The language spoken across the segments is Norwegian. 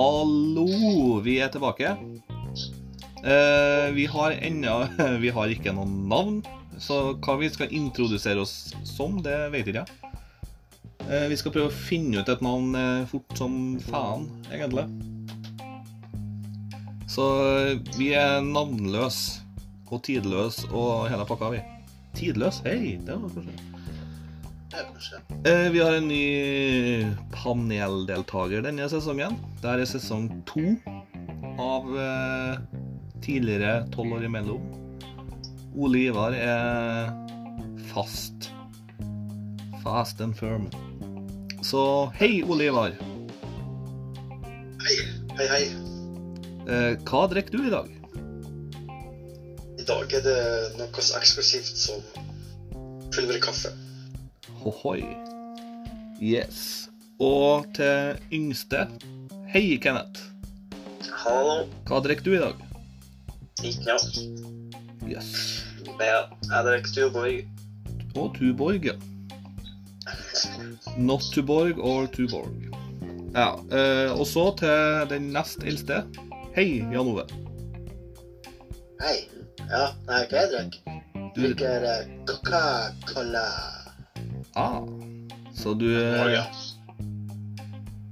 Hallo, vi er tilbake. Uh, vi har ennå Vi har ikke noe navn, så hva vi skal introdusere oss som, det vet ikke jeg. Eh, vi skal prøve å finne ut et navn eh, fort som faen, egentlig. Så vi er navnløse og tidløse og hele pakka, vi. Tidløs? Hei, det var kanskje Vi har en ny paneldeltaker denne sesongen. Det er sesong to av eh, tidligere tolv år imellom. Ole Ivar er fast. Fast and firm. Så hei, Ole Ivar. Hei, hei, hei. Eh, hva drikker du i dag? I dag er det noe så eksklusivt som pulverkaffe. Hohoi. Yes. Og til yngste Hei, Kenneth. Hallo. Hva drikker du i dag? Ikke noe. Yes. Ja, jeg drikker Tuborg. Og Tuborg, ja. Not Tuborg or Tuborg. Ja, eh, og så til den nest eldste. Hei, Jan Ove. Hei. Ja, nei, hva jeg drikker? Du, Drikker eh, Coca-Cola. Ah, så du eh,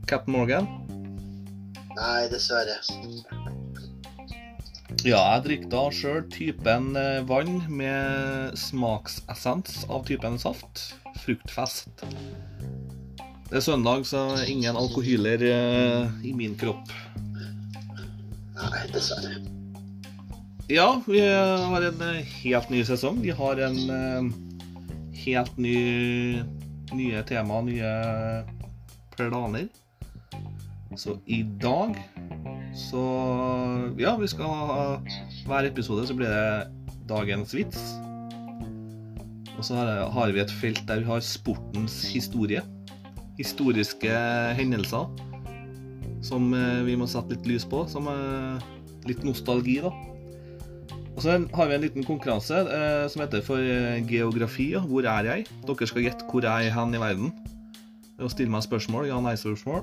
Captain Morgan? Nei, dessverre. Ja, jeg drikker da sjøl typen eh, vann med smaksessens av typen saft. Fruktfest. Det er søndag, så ingen alkohyler eh, i min kropp. Nei, dessverre. Ja, vi har en helt ny sesong. Vi har en eh, helt ny nye tema, nye planer. Så i dag så Ja, vi skal ha Hver episode så blir det dagens vits. Og så har, vi et felt der vi har sportens historie. Historiske hendelser som eh, vi må sette litt lys på. Som eh, litt nostalgi, da. Og så har vi en liten konkurranse eh, som heter for eh, geografi. Ja. Hvor er jeg? Dere skal gjette hvor jeg er hen i verden. Og stille meg spørsmål. Ja-nei-spørsmål.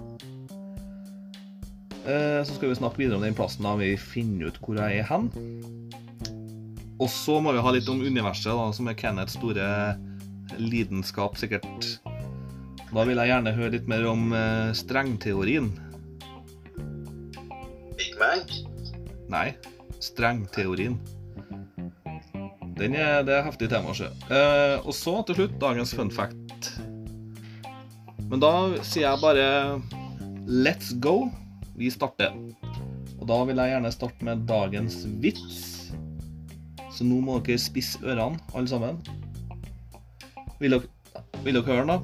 Eh, så skal vi snakke videre om den plassen da vi finner ut hvor jeg er hen. Og så må vi ha litt om universet, da, som er Kenneths store lidenskap, sikkert. Da vil jeg gjerne høre litt mer om eh, strengteorien. Big Mac. Nei, strengteorien. Den er, det er heftig tema, sjø. Eh, og så til slutt dagens fun fact. Men da sier jeg bare let's go. Vi starter. Og da vil jeg gjerne starte med dagens vits. Så nå må dere spisse ørene, alle sammen. Vil dere, vil dere høre den, da?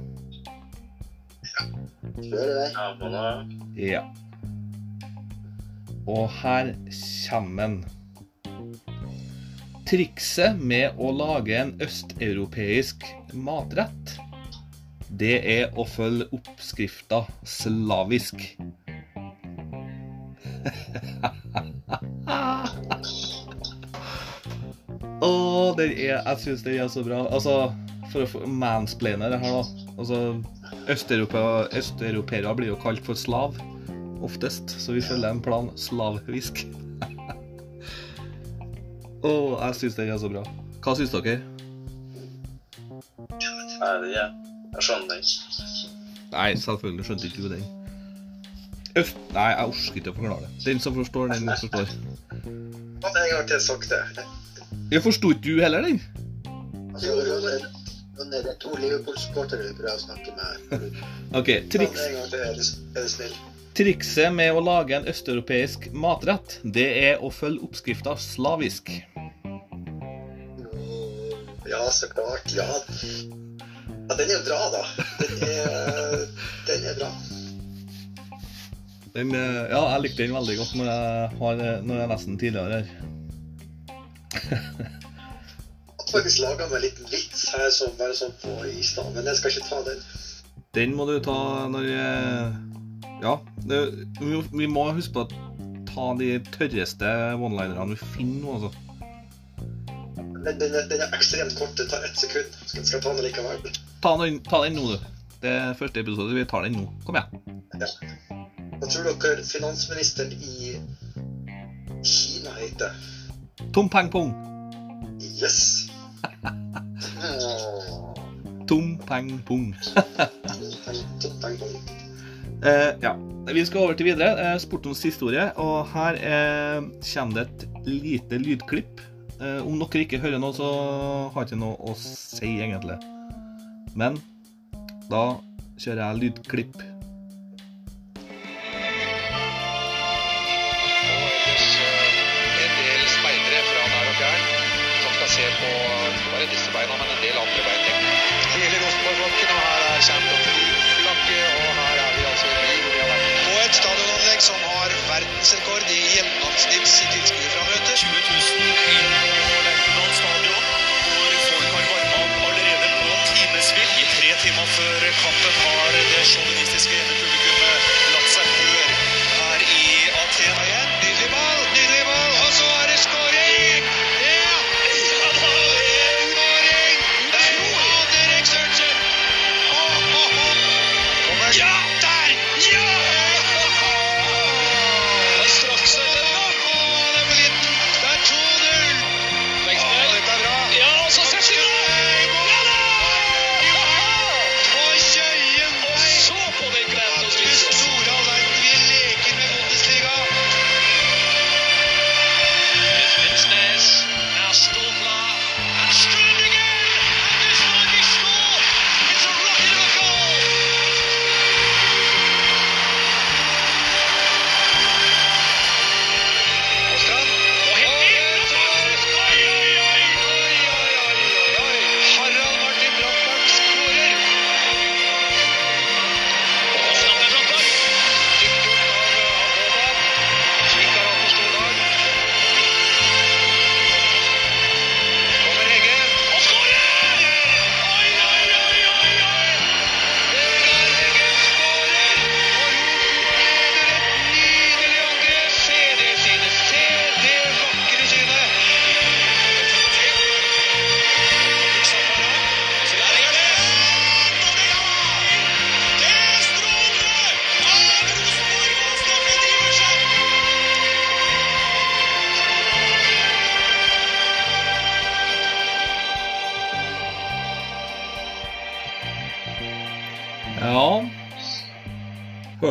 Vei. Ja, må da. Ja. Og her kommer den. Trikset med å lage en østeuropeisk matrett, det er å følge oppskrifta slavisk. Å, den er Jeg syns den er så bra. Altså, for å få mansplaine det her, da. Altså, østeuropeere blir jo kalt for slav oftest, så vi følger en plan slavisk. Å, jeg syns den er så bra. Hva syns dere? Nei, det er Jeg skjønner den. Nei, selvfølgelig skjønte ikke du den. Uff. Nei, jeg orker ikke å forklare det. Den som forstår, den forstår. Med en gang til sakte? Jeg forsto ikke du heller den. Jo, jo, det det er to Liverpool-supportere vi prøver å snakke med. OK. Triks, En gang til, er du snill. Trikset med å lage en østeuropeisk matrett, det er å følge oppskrifta slavisk. Ja, så klart. Ja. ja, den er jo bra, da. Den er, den er bra. Den, eh, ja, jeg likte den veldig godt når jeg, har, når jeg nesten tidligere her. Jeg har faktisk laga meg en liten vits her som bare sånn på i stad, men jeg skal ikke ta den. Den må du ta når eh, Ja. Det, vi, vi må huske på å ta de tørreste one-linerne vi finner nå, altså. Den, den, den er ekstremt kort. Det tar ett sekund. Skal, skal jeg ta den likevel? Ta den, ta den nå, du. Det er første episode. Vi tar den nå. Kom igjen. Ja. Hva tror dere finansministeren i Kina heter? Tom Peng Pong. Yes! Tom Peng Pong. Tom Peng Pong. Eh, ja. Vi skal over til videre. Eh, sportens historie. Og her eh, kommer det et lite lydklipp. Eh, om dere ikke hører noe, så har jeg ikke noe å si, egentlig. Men da kjører jeg lydklipp. En del speidere fra nær og fjern som skal se på ikke bare disse beina, men en del andre bein. Har verdensrekord i gjennomsnitts tilskuerframøte.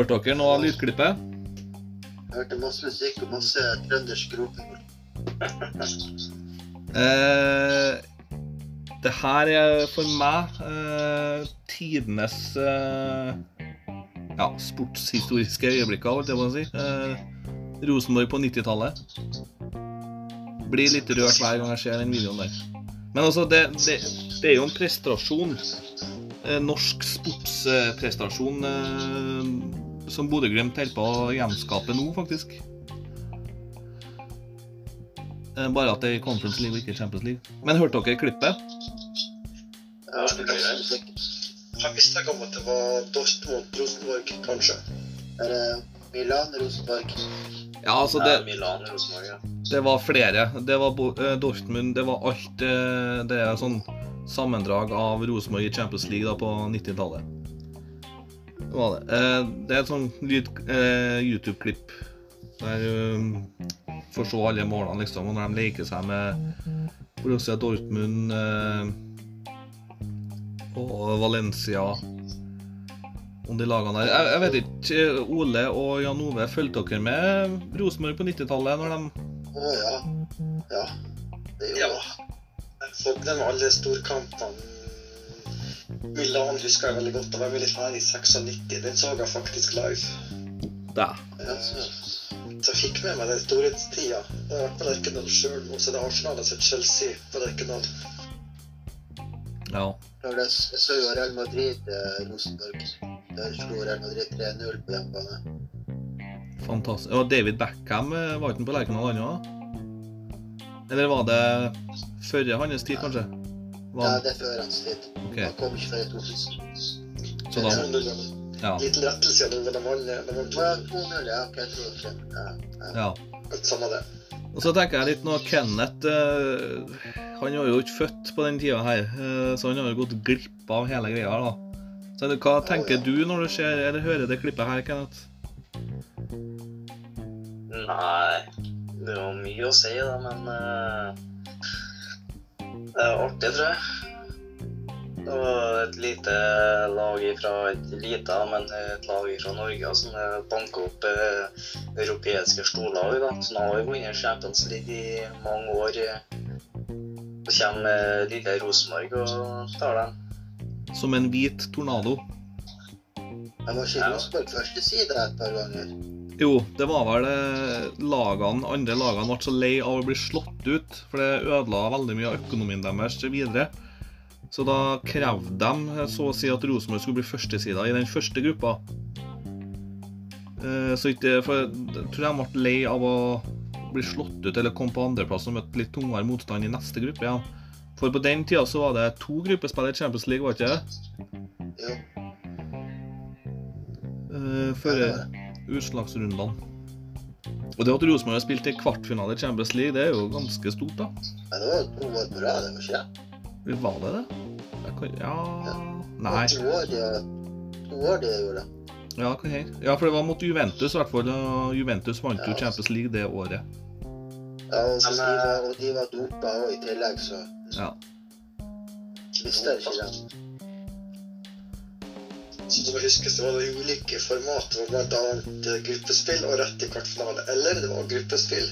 Hørte dere noe av lydklippet? Hørte masse musikk og masse trøndersk roping. Eh, det her er for meg eh, tidenes eh, ja, sportshistoriske øyeblikker, holdt jeg på å si. Eh, Rosenborg på 90-tallet. Blir litt rørt hver gang jeg ser den videoen der. Men altså, det, det, det er jo en prestasjon. Eh, norsk sportsprestasjon eh, som Bodø-Glimt holder på å gjenskape nå, faktisk. Eh, Bare at det er Conference League og ikke Champions League. Men hørte dere klippet? Musikk. Jeg visste ikke om at det var Dortmund, Rosenborg, kanskje. Er det Milan, Rosenborg? Ja, altså det, Milan, Rosenborg, ja. det var flere. Det var eh, Dortmund, det var alt eh, Det er sånn sammendrag av Rosenborg i Champions League da på 90-tallet. Det var det. Eh, Det er et sånn eh, YouTube-klipp der eh, får se alle målene, liksom, og når de leker seg med Borussia Dortmund eh, og Valencia om de lagene der. Jeg, vet ikke, Ole og Jan Ove, fulgte dere med Rosenborg på 90-tallet når de Å ja. Ja. Det er jo Jeg fulgte med alle storkampene. Milan husker jeg veldig godt. Da var jeg her i 96. Den så jeg faktisk live. Da. Ja, så, så jeg fikk med meg den storhetstida. Jeg har vært på Lerkendal sjøl, og så er det Arsenal er det Chelsea på Lerkendal. Ja. Jeg så jo Real Madrid, eh, Rosenborg. Der slo Real Madrid 3-0 på hjemmebane. Fantastisk. Og David Beckham eh, var ikke han på Lerkendal, ennå? Eller var det før hans tid, kanskje? Ja, det er før hans tid. Okay. Han kom ikke før i 2000. så da Ja. Liten lettelse over de andre. De var ja, to. 2-0, ja. Ok, jeg tror det. Ja, ja. ja. Samme det. Og så tenker jeg litt nå Kenneth eh, Han var jo ikke født på den tida her, eh, så han har jo gått glipp av hele greia. da. Så Hva tenker du når du ser eller hører det klippet her, Kenneth? Nei, det var mye å si, da, men eh, Det er artig, tror jeg. Det var et lite lag fra et lite, men et lag fra Norge som banka opp eh, europeiske storlag. da. Så nå har vi vunnet Champions League i mange år. Så kommer eh, lille Rosenborg og tar den. Som en hvit tornado. Jeg var ikke i Rosenborg første side et par ganger. Jo, det var vel det lagene, andre lagene ble så lei av å bli slått ut, for det ødela veldig mye av økonomien deres videre. Så da krevde de så å si at Rosenborg skulle bli førstesida i den første gruppa. Eh, Så ikke For jeg tror de ble lei av å bli slått ut eller komme på andreplass og møte litt tungere motstand i neste gruppe Ja. For på den tida så var det to gruppespill i Champions League, var ikke det? Ja. Før utslagsrundene. Og det at Rosenborg har spilt i kvartfinale i Champions League, det er jo ganske stort, da. Men det var to år på rad, ikke det? Var det det? Kan, ja Nei. To år de, to år de gjorde det. Ja, hva her? ja, for det var mot Juventus, i hvert fall. og Juventus vant jo Ja. Champions League det året. Ja, og, så de var, og de var dopa òg i tillegg, så Ja. visste jeg ikke det. Så som jeg husker, så var det ulike format. Det var annet eh, gruppespill og rett til kvartfinale. Eller det var gruppespill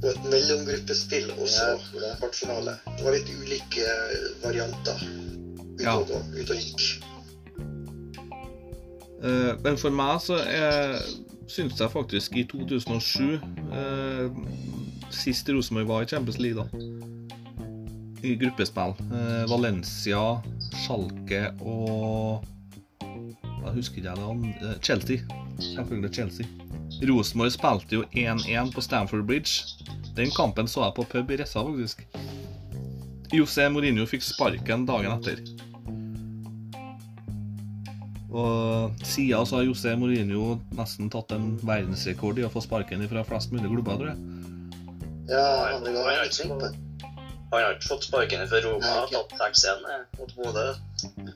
og et mellomgruppespill og så Ja, det. kvartfinale. Det var litt ulike eh, varianter ut Ja. og, ut og gikk. Uh, Men for meg så er, syns jeg faktisk i 2007, uh, sist Rosenborg var i Champions League, da, i gruppespill Valencia, Schalke og Jeg husker ikke jeg andre Chelsea. Selvfølgelig Chelsea. Rosenborg spilte jo 1-1 på Stamford Bridge. Den kampen så jeg på pub i Ressa, faktisk. José Mourinho fikk sparken dagen etter. Og siden så har José Mourinho nesten tatt en verdensrekord i å få sparken fra flest mulig klubber, tror jeg. Ja, han har ikke fått sparken fra Roma. Nei, Han har tatt 6-1 eh, mot Bodø.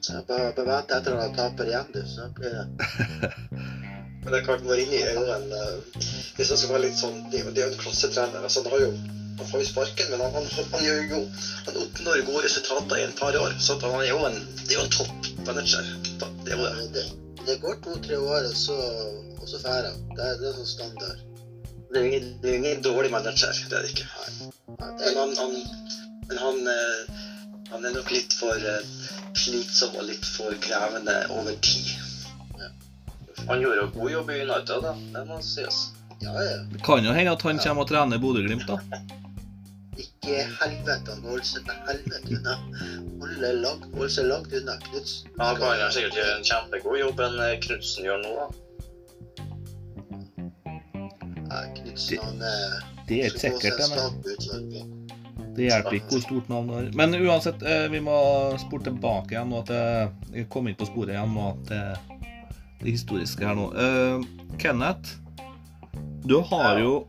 Så Bare bare vent etter han taper igjen, du, så blir det Men det er klart når inni en eh, Hvis jeg skal være litt sånn Det er det er jo en klassetrener. altså Han har jo han får jo sparken, men han, han, han, gjør jo Han oppnår gode resultater i et par år. Så han er jo en, det er jo en toppmanager. Da- Det er jo det. det, det går to-tre år, og så, og så drar han. Det, er- det er sånn standard. Det er jo ingen, er ingen dårlig manager. Det er det ikke. Nei. det Men er, han, han, men han, eh, han er nok litt for eh, slitsom og litt for krevende over tid. Han gjorde en god jobb i United, da. Det må sies. ja, ja. Det kan jo hende at han kommer og trener Bodø-Glimt, da. Ikke helvete han holder seg til helvete unna. Holde langt, holde seg langt unna Knutsen. Han kan jo sikkert gjøre en kjempegod jobb enn eh, Knutsen gjør nå, da. Ja, Knutsen, han det, Det er sikkert, det. Det hjelper ikke hvor stort navn du har. Men uansett, eh, vi må spore tilbake igjen nå til komme kom inn på sporet igjen nå til det historiske her nå. Uh, Kenneth, du har jo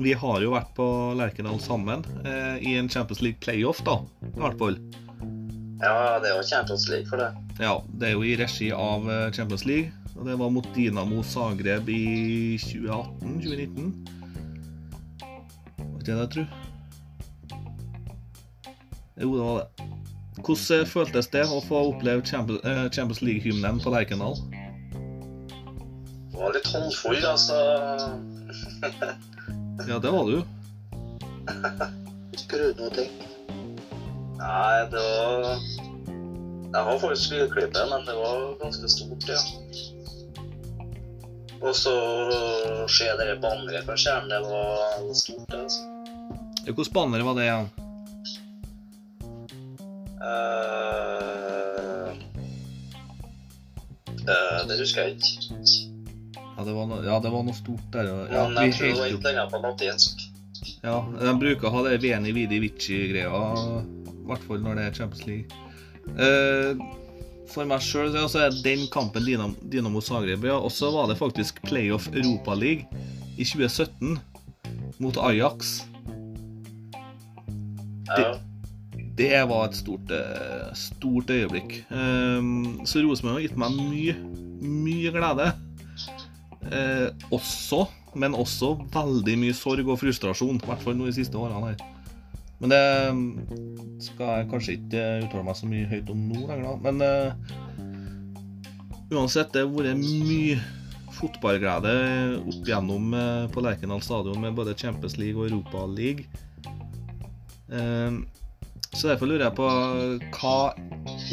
Vi har jo vært på Lerkendal sammen uh, i en Champions League playoff, da. I hvert fall. Ja, det er jo Champions League for det. Ja, det er jo i regi av eh, Champions League. Og det var mot Dinamo Zagreb i 2018-2019. Var ikke det jeg tror? Jo, det var det. Hvordan eh, føltes det å få oppleve Champions, eh, League-hymnen på Lerkendal? Det var litt håndfull, altså. Ja, det var du. Du noe? ting? Nei, det var Jeg har faktisk lydklippet, men det var ganske stort, ja. Og så se dere banneret på skjermen, det var stort, det, altså. Ja, banner var det igjen? Eh, uh, det husker jeg ikke. Ja, det var noe, ja, det var noe stort der. Ja, Men jeg tror det var et eller på latinsk. Ja, de bruker å ha det Veni Vidi Vici-greia, i hvert fall når det er Champions League. Uh, for meg sjøl så er den kampen Dinamo, Dinamo Zagreb ja, Og så var det faktisk Playoff Europa League i 2017 mot Ajax. Ja. Det var et stort, eh, stort øyeblikk. Eh, så Rosenborg har gitt meg mye, mye glede. Eh, også men også veldig mye sorg og frustrasjon. I hvert fall nå de siste årene her. Men det mm, skal jeg kanskje ikke uttale meg så mye høyt om nå lenger, da. Men eh, uansett, det har vært mye fotballglede opp gjennom eh, på Lerkendal stadion med både Champions League og Europa League. Eh, så derfor lurer jeg på hva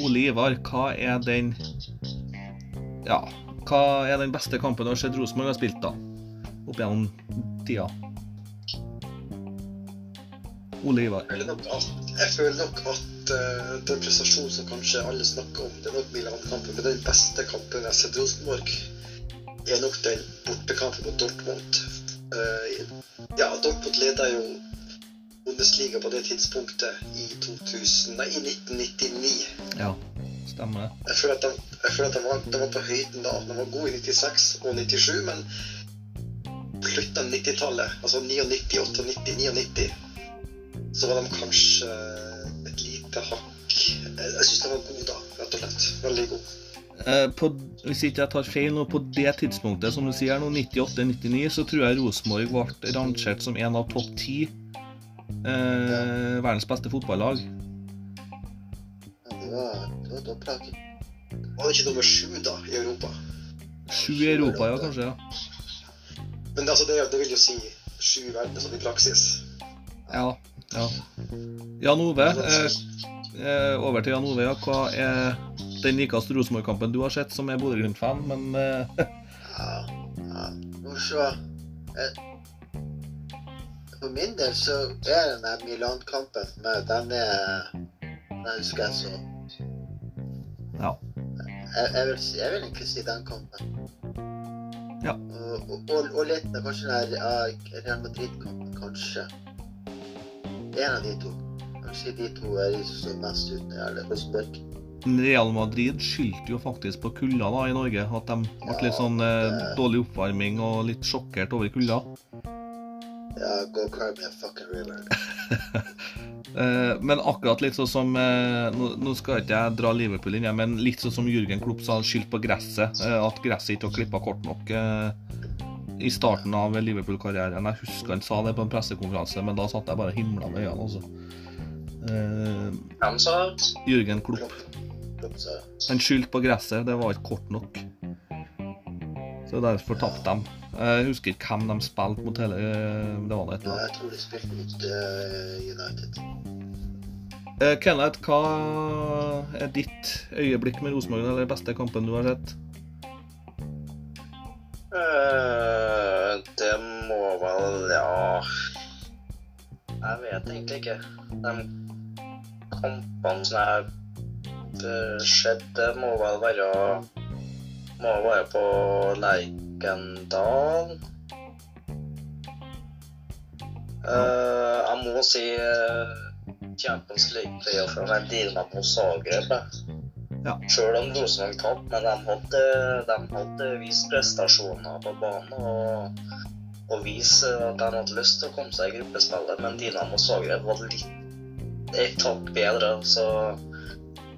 Ole Ivar, hva er den Ja, hva er den beste kampen du har sett Rosenborg har spilt, da? Opp gjennom tida. Ole Ivar. Jeg føler nok at, eh, den prestasjonen som kanskje alle snakker om, det er nok Milan-kampen, men den beste kampen jeg har sett Rosenborg, er nok den bortekampen mot Dortmund. Uh, ja, Dortmund leda jo Bundesliga på det tidspunktet i 2000, nei, i 1999. Ja, stemmer det. Jeg føler at de, jeg føler at de, var, de var på høyden da. De var gode i 96 og 97, men slutten av 90-tallet, altså 99, 98, 99, så var de kanskje et lite hakk jeg syns de var gode da, rett og slett. Veldig gode. Eh, på, hvis ikke jeg tar feil nå, på det tidspunktet, som du sier nå, 98-99, så tror jeg Rosenborg ble rangert som en av topp ti eh, verdens beste fotballag. Det var, det var det ikke nummer sju da, i Europa? Sju i Europa, ja, kanskje. ja. Men altså, det, det vil jo si sju i verden, sånn i praksis. Ja. ja. Jan Ove, eh, eh, over til Jan Ove. Ja. Hva er den likeste Rosenborg-kampen du har sett, som er Bodø-Glimt-fan, men eh, Ja, ja. Vi se. For min del så er den der Milan-kampen for meg, den er Den husker jeg så. Ja. Jeg, jeg, vil, jeg vil egentlig si den kampen. Ja. Og, og, og, litt av kanskje den der Real Madrid-kampen, kanskje. En av de to. Kanskje de to er de som står mest ut når det gjelder Rosenborg. Real Madrid skyldte jo faktisk på kulda da i Norge. At de ble litt sånn eh, dårlig oppvarming og litt sjokkert over kulda. Ja, go cry me a fucking river. Eh, men akkurat litt sånn som eh, nå, nå skal ikke jeg dra Liverpool inn, men litt sånn som Jürgen Klopp sa, skyldt på gresset. eh, at gresset ikke var klippa kort nok eh, i starten av Liverpool-karrieren. Jeg husker han sa det på en pressekonferanse, men da satt jeg bare og himla med øynene. Altså. Hvem sa Jürgen Klopp. Klopp Han skyldte på gresset, det var ikke kort nok. Så derfor tapte de. Jeg husker ikke hvem de spilte mot hele Det var det et Ja, annet. jeg tror de spilte mot eh, United. Eh, Kenneth, hva er ditt øyeblikk med Rosenborg, eller beste kampen du har sett? Uh, det må vel Ja Jeg vet egentlig ikke. De kampene som jeg har sett, det må vel være Må være på Lerkendal. uh, jeg må si eh, Champions League-playoff med Dinamo Zagreb. Ja. Selv om Rosenborg tapte, men de hadde, de hadde vist prestasjoner på banen. Og, og vise at de hadde lyst til å komme seg i gruppespillet. Men Dinamo Zagreb var litt et hakk bedre, så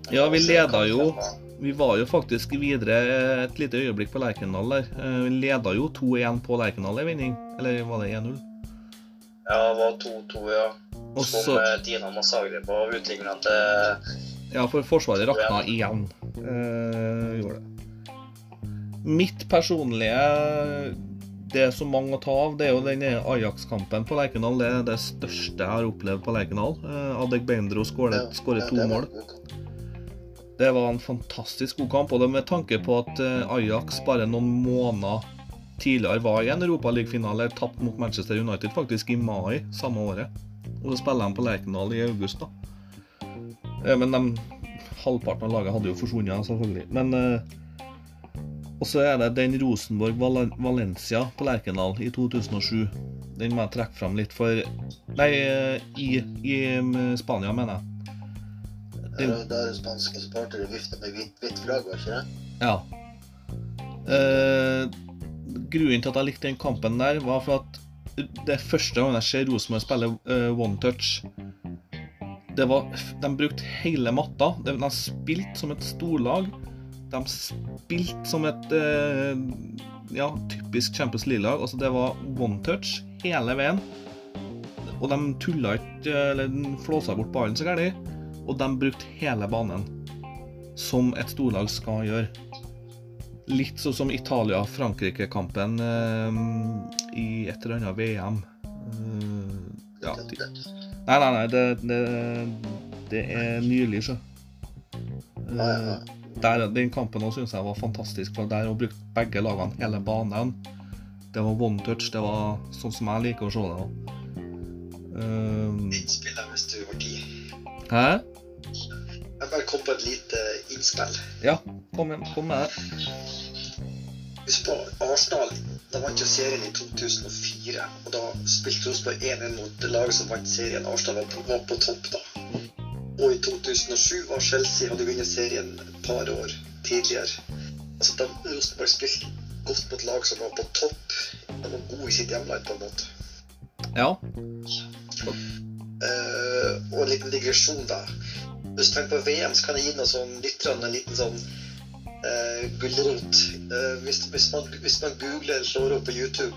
Ja, vi leda jo. Vi var jo faktisk videre et lite øyeblikk på Lerkendal der. Eh, Vi leda jo 2-1 på Lerkendal i vinning. Eller var det 1-0? Ja, det var 2-2, ja. Og Som så eh, Dinamo Zagreb og utligna til Ja, for Forsvaret rakna igjen. Eh, gjorde det. Mitt personlige Det er så mange å ta av, det er jo den Ajax-kampen på Lerkendal. Det er det største jeg har opplevd på Lerkendal. Eh, Adegbenro skåret skåret to det mål. Det var en fantastisk god kamp, og det med tanke på at eh, Ajax bare noen måneder tidligere var i en Europaliga-finale, tapt mot Manchester United faktisk i mai samme året. Og så spiller de på Lerkendal i august, da. Eh, Men de, halvparten av laget hadde jo forsvunnet, selvfølgelig. Men eh, Og så er det den Rosenborg-Valencia på Lerkendal i 2007. Den må jeg trekke fram litt for Nei, i, i eh, Spania, mener jeg. Da da er det spanske supportere vifta med hvitt, hvitt flagg, var ikke det? Ja. Eh, grunnen til at jeg likte den kampen der, var for at det er første gang jeg ser Rosenborg spille uh, one touch. Det var, de brukte hele matta. De, de spilte som et storlag. De spilte som et uh, ja, typisk Champions League-lag. Altså, det var one touch hele veien. Og de tulla ikke, eller flåsa bort ballen så gærent. Og de brukte hele banen. Som et storlag skal gjøre. Litt sånn som Italia-Frankrike-kampen eh, i et eller annet VM. Uh, ja, nei, nei, nei, det, det, det er nylig, så. Uh. Der, den kampen òg synes jeg var fantastisk, for der brukte begge lagene hele banen. Det var one touch, det var sånn som jeg liker å se det. Uh, Innspill der hvis du har tid. hæ? På et lite innspill. Ja, kom, kom med det. Husk på, Arsenal da vant jo serien i 2004. Og da spilte Rosenborg 1-1 mot laget som vant serien. Arsenal var på, var på topp da. Og i 2007 var Chelsea hadde vunnet serien et par år tidligere. Altså da Rosenborg spilte godt mot lag som var på topp. De var gode i sitt hjemland på en måte. Ja. Uh, og en liten digresjon da. Hvis du tenker på VM, så kan jeg gi noe sånn litt en liten sånn uh, gulrot. Uh, hvis, hvis, man, hvis man googler eller slår opp på YouTube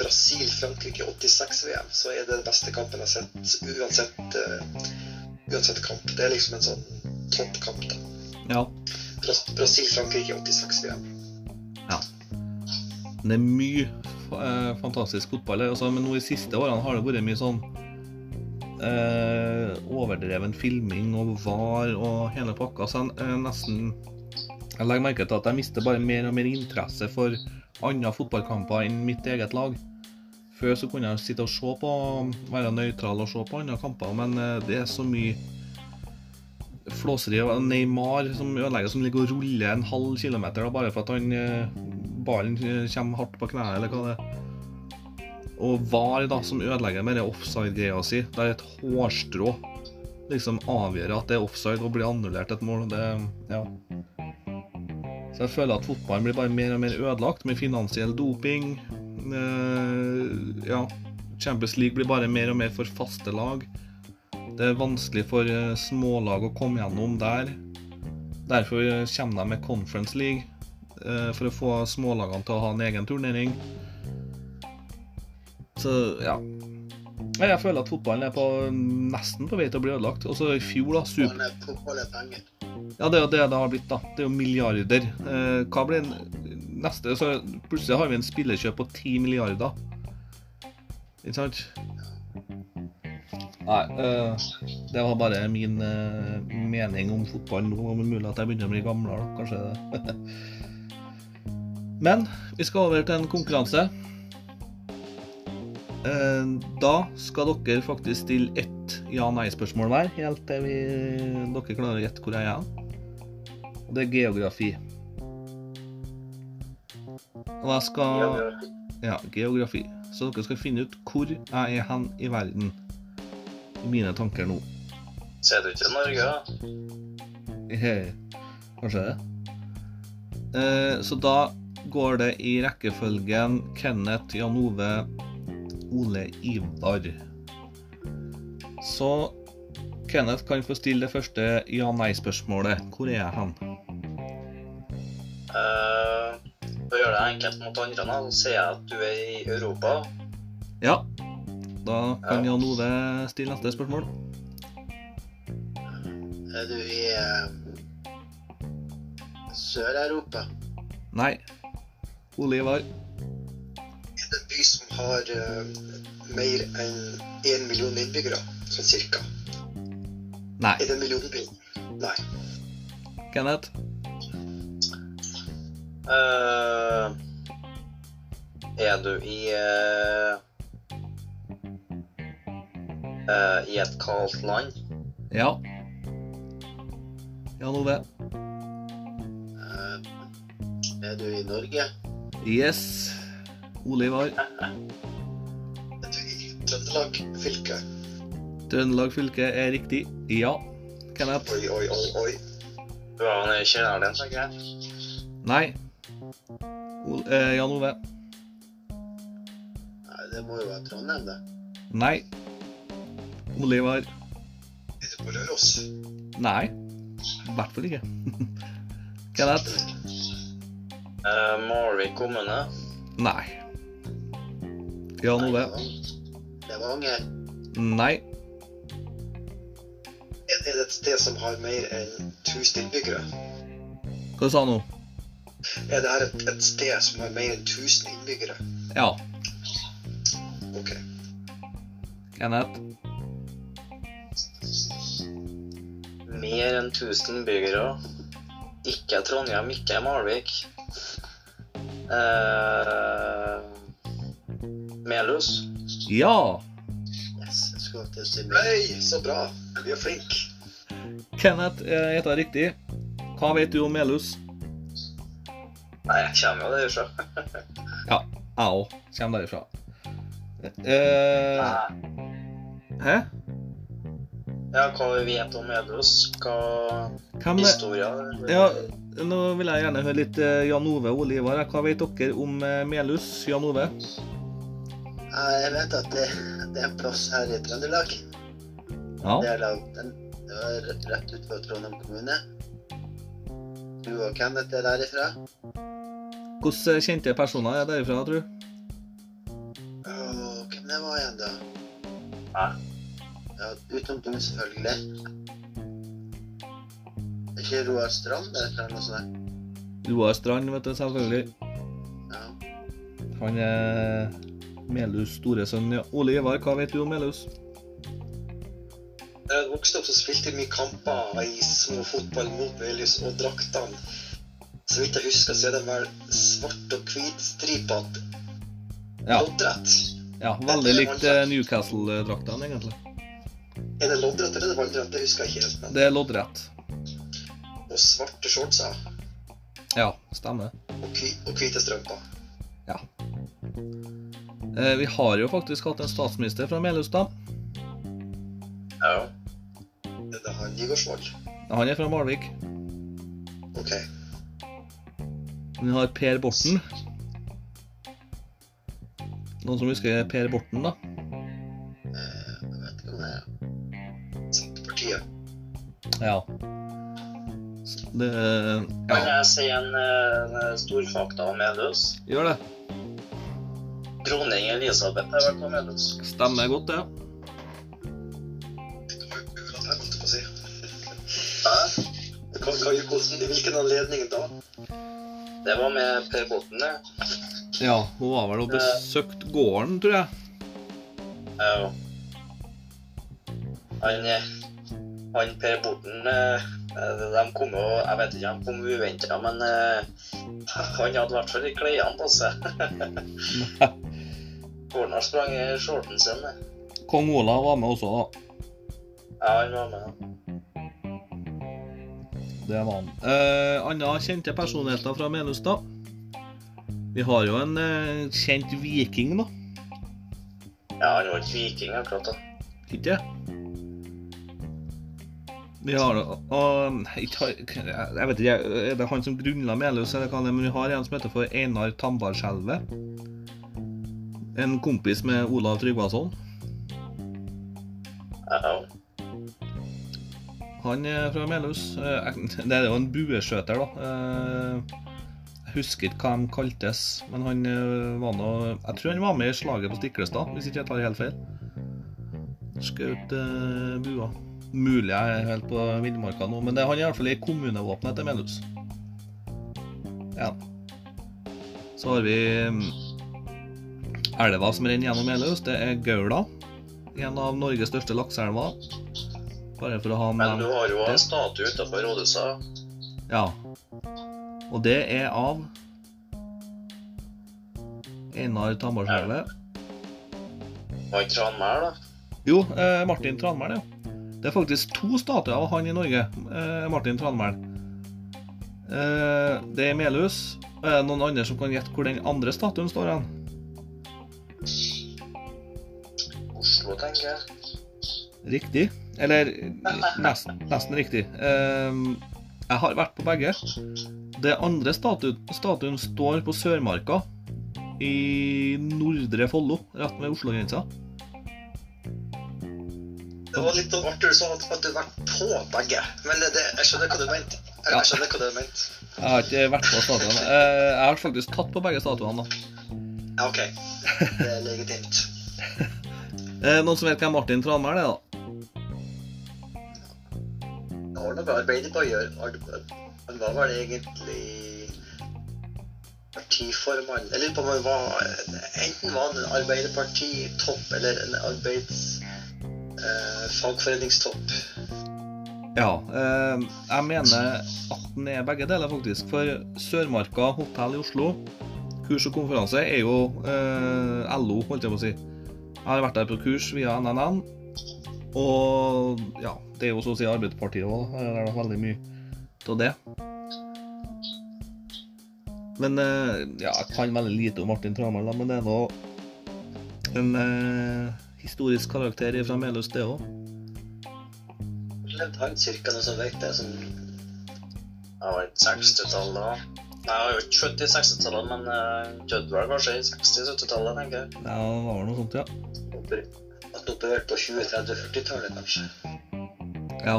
Brasil-Frankrike 86-VM, så er det den beste kampen jeg har sett uansett, uh, uansett kamp. Det er liksom en sånn toppkamp. da. ja. Bras- Brasil-Frankrike 86-VM. Ja. Det er mye fantastisk fotball her, altså, men nå i siste årene har det vært mye sånn eh, overdreven filming og var og hele pakka. Så jeg eh, nesten Jeg legger merke til at jeg mister bare mer og mer interesse for andre fotballkamper enn mitt eget lag. Før så kunne jeg sitte og se på, være nøytral og se på andre kamper, men eh, det er så mye flåseri Neymar som ødelegger, som ligger og ruller en halv kilometer da, bare for at han eh, ballen eh, kommer hardt på kneet, eller hva det er. Og VAR da, som ødelegger med den offside-greia si, der et hårstrå liksom avgjør at det er offside og blir annullert et mål. Det, ja. Så jeg føler at fotballen blir bare mer og mer ødelagt med finansiell doping. Eh, ja, Champions League blir bare mer og mer for faste lag. Det er vanskelig for eh, smålag å komme gjennom der. Derfor kommer de med Conference League, eh, for å få smålagene til å ha en egen turnering. Så ja. Jeg føler at fotballen er på, nesten på vei til å bli ødelagt. Og så i fjor, da. Super... Er- er. Ja, det er jo det det har blitt, da. Det er jo milliarder. Eh, hva blir neste så Plutselig har vi en spillerkjøp på 10 milliarder. Ikke sant? Nei, eh, det var bare min eh, mening om fotball nå. Om det er mulig at jeg begynner å bli gamlere, da. Kanskje det. Men vi skal over til en konkurranse. Eh, Da skal dere faktisk stille ett ja-nei-spørsmål hver, helt til vi, dere klarer å gjette hvor jeg er. Og det er geografi. Og jeg skal Ja, geografi. Så dere skal finne ut hvor jeg er hen i verden. I mine tanker nå. Ser du ikke Norge, da? He- Kanskje det. Eh, så da går det i rekkefølgen Kenneth, Jan Ove, Ole Ivar. Så Kenneth kan få stille det første ja-nei-spørsmålet. Hvor er jeg hen? Uh, for å gjøre det enkelt mot andre, da, så sier jeg at du er i Europa. Ja. Da kan Jan Ove stille neste spørsmål. Er du i uh, Sør-Europa? Nei. Ole Ivar. Det by som har eh, mer enn én million innbyggere? Sånn cirka. Nei. Er det en millionby? Nei. Kenneth. Uh, er du i uh, uh, I et kaldt land? Ja. Jan Ove. Eh, er du i Norge? Yes. Ole Ivar. Du i Trøndelag fylke? Trøndelag fylke er riktig. Ja. Kenneth. Oi, oi, oi, oi. Du er nede i kjelleren din, tenker jeg. Nei. Ol eh, Jan Ove. Nei, det må jo være Trondheim, det. Nei. Olivar? Er du på Røros? Nei. I hvert fall ikke. Kenneth? Eh, Malvik kommune. Nei. Jan er Levanger. Nei. Er det et sted som har mer enn 1000 innbyggere? Hva sa du nå? Er det her et, et sted som har mer enn 1000 innbyggere? Ja. Ok. Kenneth? Mer enn 1000 innbyggere. Ikke Trondheim, ikke Malvik. Eh, Melhus. Ja. Yes, jeg skulle til å si Nei, så bra. Vi er flink. Kenneth eh, gjetta riktig. Hva vet du om Melhus? Nei, jeg kommer jo derfra. Ja, jeg òg kommer derifra. Eh, hæ? Ja, hva vi vet om Melhus? Hva Hvem historia Ja, nå vil jeg gjerne høre litt eh, Jan Ove og Olivar. Hva vet dere om eh, Melhus? Jan Ove? Ja, Jeg vet at det, det er en plass her i Trøndelag. Ja. Del av den. Det var rett utenfor Trondheim kommune. Du og Kenneth er derifra. Hvilke kjente personer er derifra, tror du? Åh, hvem det var igjen, da? Hæ? Ja, utenom du, selvfølgelig. Er ikke Roar Strand derfra eller noe sånt? Roar Strand, vet du, selvfølgelig. Ja. Han er Melhus' store sønn. Ja. Ole Ivar, hva vet du om Melhus? Jeg vokste opp så spilte mye kamper i små fotball mot Melhus, og draktene Så vidt jeg husker, så er de vel svart og hvitstripete. Ja, Loddrett. ja veldig likt eh, Newcastle-draktene, egentlig. Er det loddrett eller er det vannrett? Det husker jeg ikke helt. Men. Det er loddrett. Og svarte shortser. Ja, stemmer. Og hvite strømper. Ja. Eh, vi har jo faktisk hatt en statsminister fra Melhus, da. Ja. Er det han Igorsvold? Han er fra Malvik. Ok. Vi har Per Borten. Noen som husker Per Borten, da? Eh, Jeg vet ikke om det er Senterpartiet. Ja. Så ja. Kan jeg si en stor fakta om Melhus? gjør det. Dronning Elisabeth har vært på Melhus. Stemmer godt, det. Ja. hvilken anledning da? Det var med Per Botten, det. Ja, hun var vel og besøkte gården, tror jeg. Ja. Han, eh, han Per Borten eh, De kom jo Jeg vet ikke, de kom uventa, men eh, han hadde i hvert fall klærne på seg. Borten sprang i shorten sin. Kong Olav var med også, da. Ja, han var med. Det var han. Eh, Andre kjente personligheter fra Melhus, da. Vi har jo en eh, kjent viking, da. Ja, han var ikke viking akkurat da. Ikke? Vi har da... ikke Jeg vet ikke, er det han som grunnla Melhus, eller hva det er, men vi har en som heter for Einar Tambarskjelve. En kompis med Olav Tryggvason. Ja, Han er fra Melhus. Eh, Det er jo en bueskjøter, da. Eh, Jeg husker ikke hva de kaltes, men han eh, var nå Jeg tror han var med i slaget på Stiklestad, hvis ikke jeg tar helt feil. Skjøt uh, bua. Mulig jeg er helt på villmarka nå, men det, han er i hvert fall i kommunevåpenet til Melhus. Ja. Så har vi mm, elva som renner gjennom Melhus. Det er Gaula. En av Norges største lakseelver. Bare for å ha Men du har jo en statue utenfor rådhuset. Ja. Og det er av Einar Tambarskjelve. Var ikke Tranmæl, da? Jo, eh, Martin Tranmæl, ja. Det er faktisk to statuer av han i Norge. Eh, Martin Tranmæl. Eh, det er Melhus. Er det noen andre som kan gjette hvor den andre statuen står hen? Tenker jeg. Riktig. Eller nesten, nesten riktig. Eh, jeg har vært på begge. Det andre statuen, statuen står på Sørmarka. I Nordre Follo, rett ved Oslo-grensa. Det var litt artig du sa at, du har vært på begge. Men det, det, jeg skjønner hva du mente. Jeg, jeg skjønner hva du mente. Jeg har ikke vært på stadion. Eh, Jeg har faktisk tatt på begge statuene, da. Ja, OK. Det er legitimt. Eh, Noen som vet hvem Martin Tranmæl er, da? Det har noe arbeidet på å gjøre. Men Han var vel egentlig partiformann Jeg lurer på om han var Enten var han Arbeiderparti-topp eller en arbeids... Eh, fagforeningstopp. Ja. Eh, jeg mener at den er begge deler, faktisk. For Sørmarka hotell i Oslo, kurs og konferanse, er jo eh, LO, holdt jeg på å si. Har vært der på kurs via NNN. Og ja, det er jo så å si Arbeiderpartiet òg. Det er da veldig mye av det. Men eh, ja, jeg kan veldig lite om Martin Tranmæl, men det er nå en eh, historisk karakter fra Melhus, det òg. Levde han cirka noe som vet det? Sånn Det var ikke 60-tallet da. Jeg var jo ikke født i 60-tallet, men uh, døde vel kanskje i 60-70-tallet, tenker jeg. Ja, det var noe sånt, ja. oper- At opererte på 20-, 30-, 40-tallet, kanskje. Ja.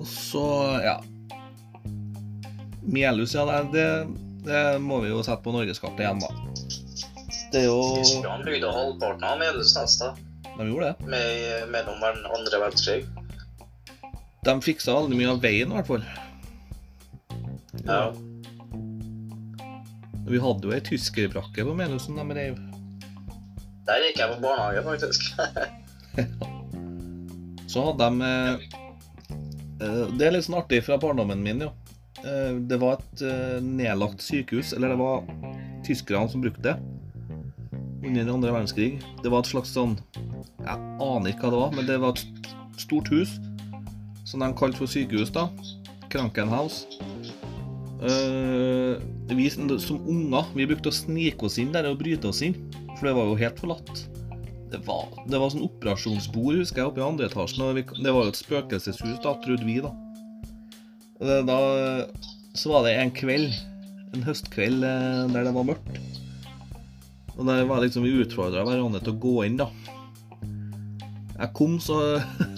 Og så, ja Melhus, ja, det, det, det må vi jo sette på norgeskartet igjen, da. Det er jo Tyskland bygde halvparten av Melhus neste, De gjorde det. med, mellom andre verdenskrig. De fiksa veldig mye av veien, i hvert fall. Ja. Vi hadde jo ei tyskerbrakke på Melhusen de reiv. Der gikk jeg på barnehage, faktisk. Så hadde de eh, eh, Det er litt sånn artig fra barndommen min, ja. Eh, Det var et nedlagt sykehus, eller det var tyskerne som brukte det under andre verdenskrig. Det var et slags sånn Jeg aner ikke hva det var, men det var et stort hus som de kalte for sykehus, da. Krankenhaus. Eh, vi som som unger vi brukte å snike oss inn der og bryte oss inn, for det var jo helt forlatt. Det var, det var sånn operasjonsbord, husker jeg, oppe i andre etasjen. Og vi, det var jo et spøkelseshus, da, trodde vi, da. Da så var det en kveld, en høstkveld, eh, der det var mørkt. Og der var liksom vi utfordra hverandre til å gå inn, da. Jeg kom så,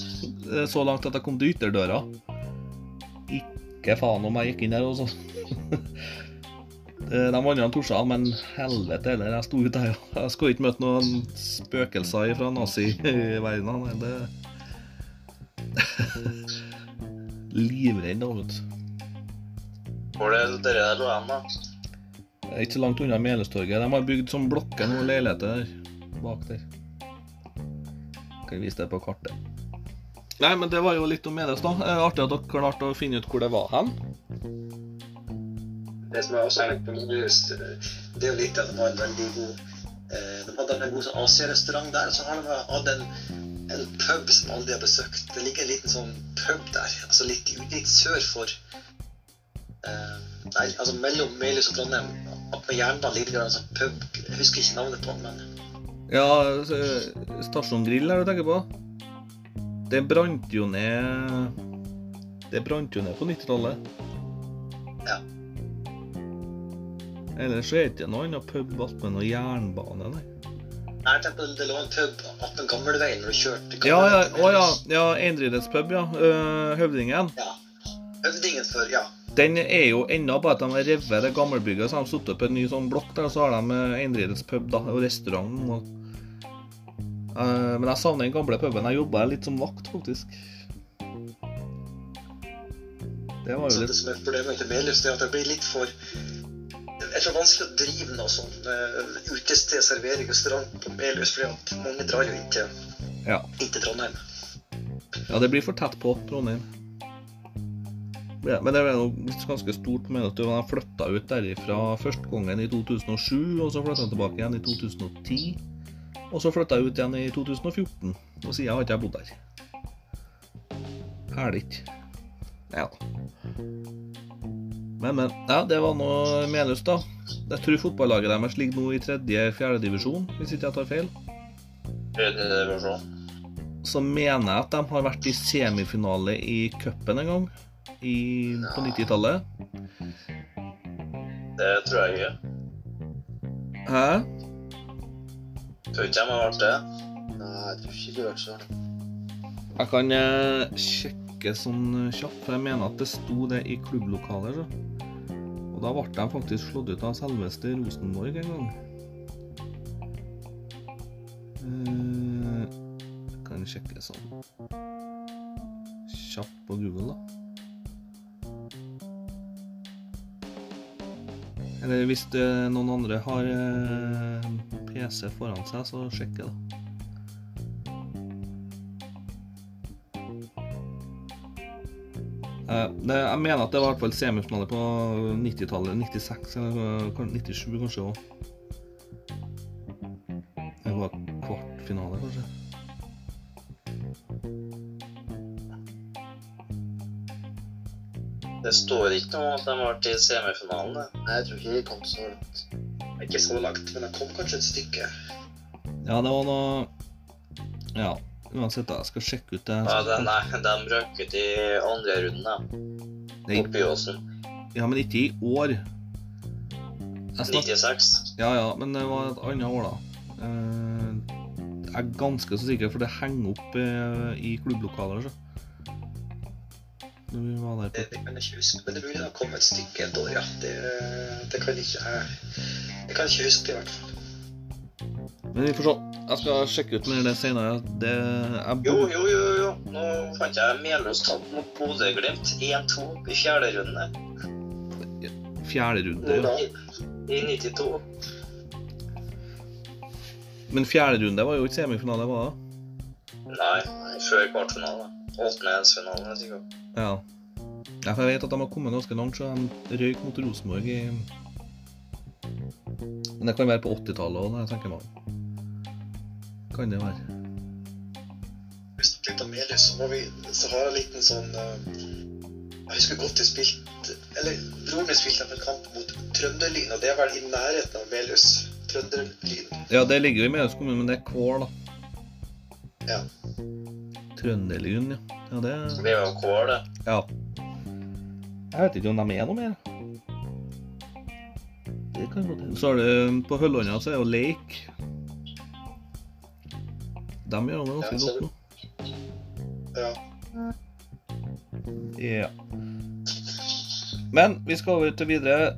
så langt at jeg kom til ytterdøra. Ikke faen om jeg gikk inn der, og så Eh, De andre torde, men helvete heller, jeg sto ute der. Jeg skulle ikke møte noen spøkelser fra naziverdenen. nei, Det Livredd, da, vet du. Hvor er det dere der lå hen, da? Ikke så langt unna Melestorget. De har bygd som blokker noen leiligheter bak der. Kan vise det på kartet. Nei, men det var jo litt om Melhus, da. Eh, Artig at dere klarte å finne ut hvor det var hen. Det som jeg også er litt på det er jo litt at de hadde en god eh, De hadde en god sånn Asia-restaurant der, og så har de hatt en, en pub som aldri har besøkt. Det ligger en liten sånn pub der, altså litt, litt sør for eh, Nei, altså mellom Melhus og Trondheim. Opp med jernbanen ligger det en sånn pub. Jeg husker ikke navnet på den, men Ja, eh, Stasjon Grill er det du tenker på? Det brant jo ned Det brant jo ned på 90-tallet. Ja. Ellers så er det ikke noe annet pub attmed noe jernbane, nei. Nei, jeg det lå en pub attmed Gamleveien når du kjørte Ja, ja, Gamleveien. å ja, ja Eindridets pub, ja. Uh, Høvdingen. ja. Høvdingen før, ja. Den er jo ennå bare at de har revet det gamle bygget, så har de satt opp en ny sånn blokk der, og så har de eh, Eindridets pub da, og restaurant. Og, Eh, men jeg savner den gamle puben. Jeg jobba litt som vakt, faktisk. Det var Så jo det som er problemet til Melhus, det er at det blir litt for Jeg tror vanskelig å drive noe sånn uh, utested, servering, restaurant på Melhus, fordi at mange drar jo inn til, Ja. inn til Trondheim. Ja, det blir for tett på Trondheim. Ja, men det er jo ganske stort med at de flytta ut derifra første gangen i 2007, og så flytta jeg tilbake igjen i 2010. Og så flytta jeg ut igjen i 2014, og siden har ikke jeg bodd der. Herlig. Ja. Men, men. Ja, det var nå Melhus, da. Jeg tror fotballaget deres ligger nå i tredje-fjerde divisjon, hvis ikke jeg tar feil. Tredje divisjon. så mener jeg at de har vært i semifinale i cupen en gang. I, på 90-tallet. Det tror jeg ikke. Hæ? De har vært det. Nei, jeg tror ikke sånn. Jeg kan eh, sjekke sånn kjapt, for jeg mener at det sto det i klubblokaler. Så. Og da ble de faktisk slått ut av selveste Rosenborg en gang. Eh, kan sjekke sånn kjapt på Google, da. Eller hvis det, noen andre har eh, PC foran seg, så sjekk det, da. Eh, jeg mener at det var i hvert fall semifinale på 90-tallet. 96 eller 97 kanskje òg. Det var kvartfinale, kanskje. Det står ikke noe om at de var til semifinalen. det. Nei, jeg tror ikke de kom så langt. Ikke så langt, men jeg kom kanskje et stykke. Ja, det var noe Ja, uansett, da. Jeg skal sjekke ut det. Ja, de, nei, de røk ut i andre runden. Det er- Åsen. Ja, men ikke i år. Snak- 96. Ja, ja, men det var et annet år, da. Eh, Jeg er ganske så sikker, for det henger opp eh, i klubblokaler. Så. Det, det kan jeg ikke huske, men det burde har kommet et stykke et år, ja. Det, det kan ikke jeg Jeg kan ikke huske det, i hvert fall. Men vi får se. Jeg skal sjekke ut mer det senere. Det Jo, jo, jo, jo. Nå fant jeg Melhus tapt mot Bodø-Glimt 1-2 i fjerde runde. fjerde runde. Ja. I, I 92. Men fjerde runde var jo ikke semifinale, var det? Nei, før kvartfinale. Åttendedelsfinalen, sikkert. Ja. ja. For jeg vet at de har kommet ganske langt, så de røyk mot Rosenborg i Men det kan være på 80-tallet òg, jeg tenker meg om. Kan det være. Hvis snakket litt om Melius, så, må vi, så har jeg en liten sånn eh, Jeg husker godt vi spilte Eller broren min spilte en kamp mot Trønderlyn, og det er vel i nærheten av Amelius. Trønderlyn. Ja, det ligger jo i Melhus kommune, men det er Kål, da. Ja. Trønderlyn, ja. Ja, det Det er jo kål, det. Ja. Jeg vet ikke om de er noe mer. Det kan godt hende. Så er det på Høllånda så er jo Lake. De gjør det ganske godt nå. ja. Ja. Men vi skal over til videre,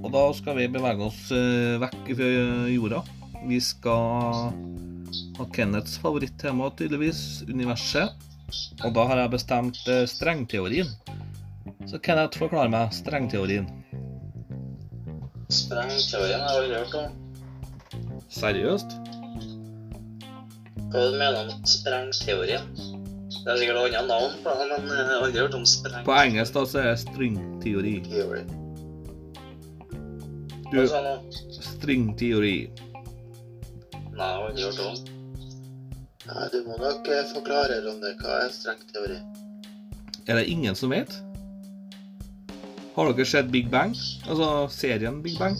og da skal vi bevege oss eh, vekk fra jorda. Vi skal ha Kenneths favorittema, tydeligvis, universet. Og da har jeg bestemt eh, strengteorien. Så Kenneth, forklar meg strengteorien. Sprengteorien har jeg aldri hørt om. Seriøst? Hva du mener du med sprengteorien? Det er sikkert annet navn på det, men jeg har aldri hørt om spreng... På engelsk da så er det stringteori. Theory. Du, Hva sa du? stringteori. Nei, jeg har aldri hørt om. Nei, du må nok eh, forklare, Ronny, hva er strengteori? Er det ingen som vet? Har dere sett Big Bang? Altså serien Big Bang?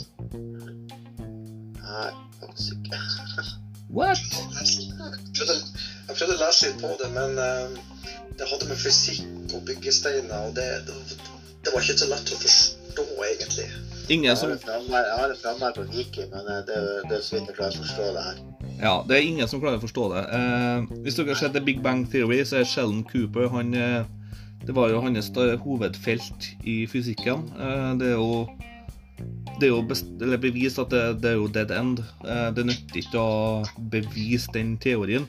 Nei, faktisk ikke. What? Jeg prøvde, jeg prøvde å lese litt på det, men uh, det hadde med fysikk og byggesteiner, og det, det, det var ikke så lett å forstå, egentlig. Ingen som jeg har det framme her på Viki, men eh, det, det er så vidt jeg klarer å forstå det her. Ja, det er ingen som klarer å forstå det. Uh, hvis dere har sett The Big Bang Theory, så er Sheldon Cooper han, eh, Det var jo hans hovedfelt i fysikken. Eh, det er jo det er jo best, bevist at det, det er jo dead end. Eh, det nytter ikke å bevise den teorien.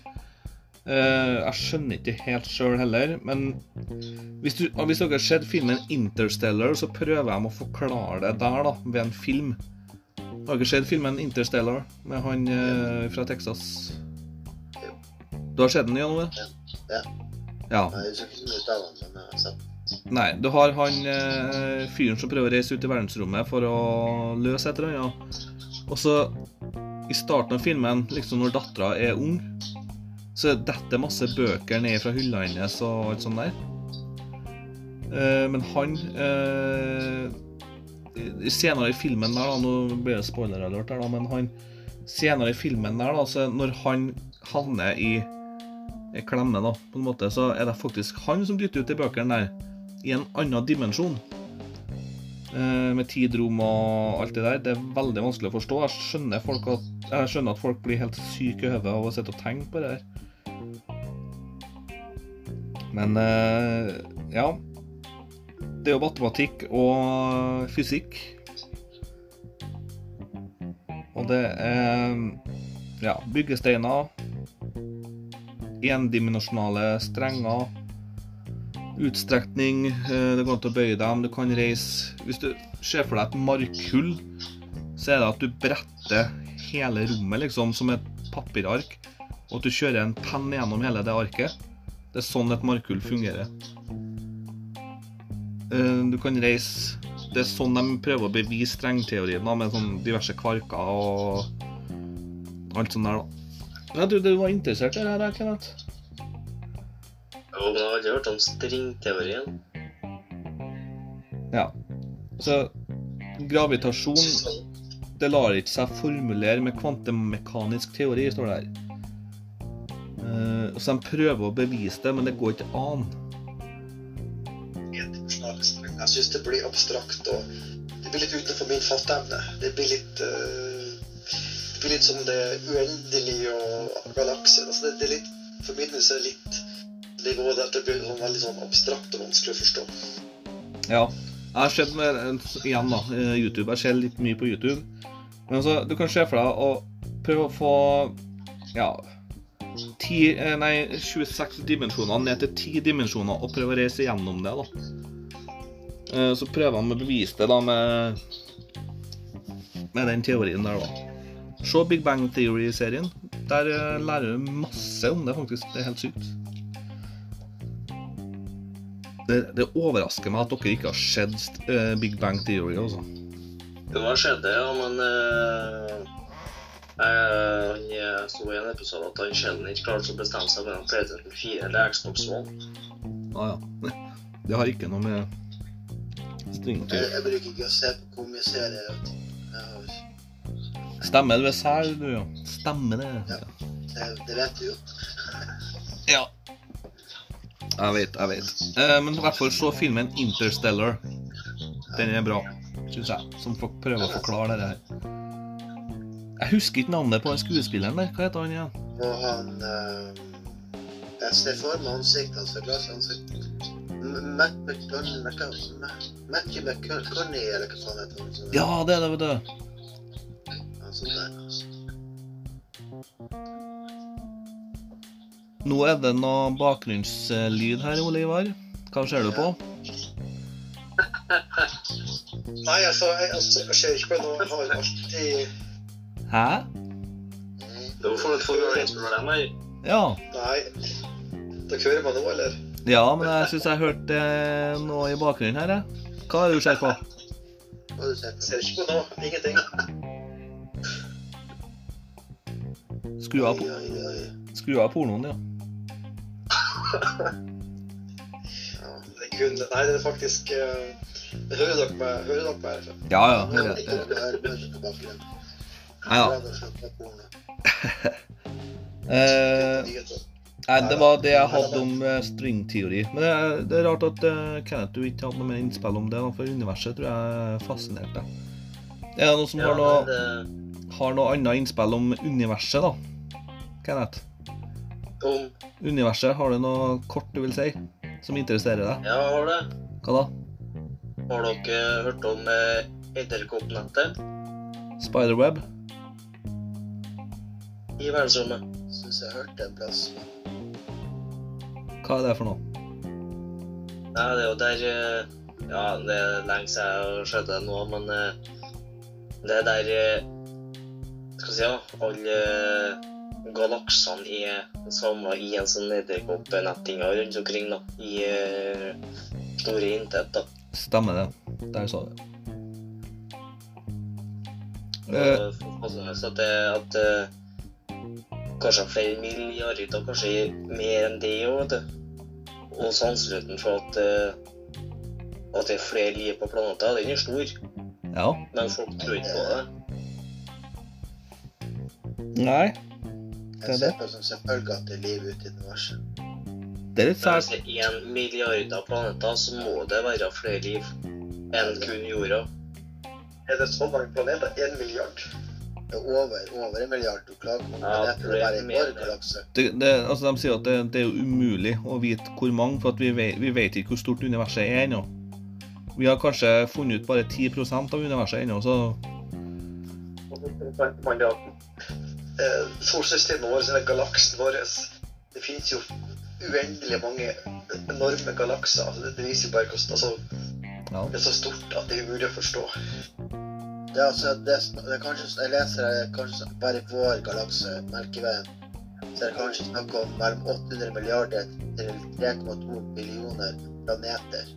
Eh, jeg skjønner ikke helt sjøl heller, men hvis, du, hvis dere har sett filmen Interstellar, så prøver jeg å forklare det der, da, ved en film. Har dere sett filmen Interstellar med han eh, fra Texas? Du har sett den, Jan? Ja. Ja. Nei, Jeg husker ikke så mye ut av men jeg har sett. Nei, du har han eh, fyren som prøver å reise ut i verdensrommet for å løse et eller annet. Og så, i starten av filmen, liksom når dattera er ung, så detter masse bøker ned fra hylla hennes og alt sånt der. Eh, men han eh, Senere i filmen der, da, nå blir det spoiler-alert her, da, men han senere i filmen der, da, så når han havner i klemme, da, på en måte, så er det faktisk han som dytter ut de bøkene der i en annen dimensjon. Eh, med tid, rom og alt det der. Det er veldig vanskelig å forstå. Jeg skjønner, at, jeg skjønner at folk blir helt syke i hodet av å sitte og tenke på det der. Men eh, ja. Det er jo matematikk og fysikk. Og det er ja, byggesteiner, endimensjonale strenger, utstrekning, eh, det går an å bøye dem, du kan reise Hvis du ser for deg et markhull, så er det at du bretter hele rommet liksom som et papirark, og at du kjører en penn gjennom hele det arket. Det er sånn et markhull fungerer. Eh, Du kan reise Det er sånn de prøver å bevise strengteorien, med sånn diverse kvarker og alt sånt der, da. Jeg trodde du var interessert i det her, Kenneth. Jo, men jeg har aldri hørt om stringteorien. Ja. Så gravitasjon. Det lar ikke seg formulere med kvantemekanisk teori, står det her. Uh, så de prøver å bevise det, men det går ikke an. Jeg syns det blir abstrakt og Det blir litt utenfor min fatteevne. Det blir litt eh, Blir litt som det uendelige og galakser. Altså det, det er litt forbindelse Litt nivået der det blir sånn sånn abstrakt og vanskelig å forstå. Ja. Jeg har sett med, igjen da, eh, YouTube. Jeg ser litt mye på YouTube. Men altså, du kan se for deg å prøve å få ja, 10, eh, nei, 26 dimensjoner ned til 10 dimensjoner og prøve å reise gjennom det. da. Eh, Så prøver han å bevise det da med, med den teorien der, da. Se Big Bang Theory-serien. Der eh, lærer du masse om det, faktisk. Det er helt sykt. Det, det overrasker meg at dere ikke har sett uh, Big Bang Theory. altså. Jo, hva skjedde, ja, men uh, jeg, jeg så i en episode at han sjelden ikke klarte å bestemme seg mellom PlayStation 4 eller Xbox One. Ah, ja. Det har ikke noe med string å Jeg, gjøre. jeg bruker ikke å se på hvor mye serier Jeg Stemmer du er sær, du, ja. Stemmer det. Ja. Det, det vet du jo. Ja. Jeg vet, jeg vet. Eh, men i hvert fall se filmen Interstellar. Den er bra, syns jeg. Som folk prøver å forklare det her. Jeg husker ikke navnet på den skuespilleren der. Hva heter han igjen? Og han eh, Jeg ser for meg ansiktet hans fra glasset. M- Matt McDonald Matthew McConney, eller hva faen heter han? Ja, det er det, vet du. Nå er det noe bakgrunnslyd her, Ole Ivar. Hva ser du på? Nei, altså, jeg, altså, jeg ser ikke på noe. Jeg har alltid Hæ? Det Du for et forklaringsproblem her. Ja. Nei. Dere hører meg nå, eller? Ja, men jeg syns jeg hørte eh, noe i bakgrunnen her, jeg. Hva er det du ser på? Jeg ser ikke på noe. Ingenting. Skru av, skru av pornoen, ja. Det er Nei, det er faktisk uh, Hører dere meg? Hører dere meg? Ja, ja. Hører jeg. hører på porno. Eh, nei, det var det jeg hadde om eh, stringteori. Men det er, det er rart at uh, Kenneth du ikke hadde noe mer innspill om det, for universet tror jeg fascinerte deg. Er det noen som Ja, har, noe, det, har noe annet innspill om universet, da? Kenneth? om Universet, har du noe kort du vil si, som interesserer deg? Ja, har det. Hva da? Har dere hørt om eh, Edderkoppnettet Spiderweb? i verdensrommet? Syns jeg hørte en plass. Hva er det for noe? Nei, det er jo der eh, Ja, det er lenge siden jeg har sett det nå, men eh, det er der eh, Skal vi si, ja, alle eh, galaksene er samla i en sånn edderkoppnetting rundt omkring, da. I uh, store intet, da. Stemmer det. Der sa du det. Uh, at det at eh, kanskje flere milliarder, kanskje mer enn det òg, vet du. Og sannsynligheten for at, at det er flere liv på planeten, den er stor. ja. Men folk tror ikke på det. Nei. Det er Jeg ser på som selvfølgelig at det er liv ute i universet. Det er litt Men hvis sært. det er én milliard av planeter, så må det være flere liv enn kun jorda. Er det så mange planeter? Én milliard? Det er over, over en milliard. Du klarer ikke Ja, planeter det bare i er vår galakse. Altså, de sier at det, det er umulig å vite hvor mange, for at vi, vet, vi vet ikke hvor stort universet er ennå. Vi har kanskje funnet ut bare 10 av universet ennå, så solsystemet vårt, eller galaksen vår, det finnes jo uendelig mange enorme galakser. Altså, det, viser jo bare hvordan altså, ja. Det er så stort at det er umulig å forstå. Det er altså, det er, det er kanskje, jeg leser det er kanskje bare i vår galakse, Melkeveien, så er det kanskje snakk om mellom 800 milliarder til 3,2 millioner planeter.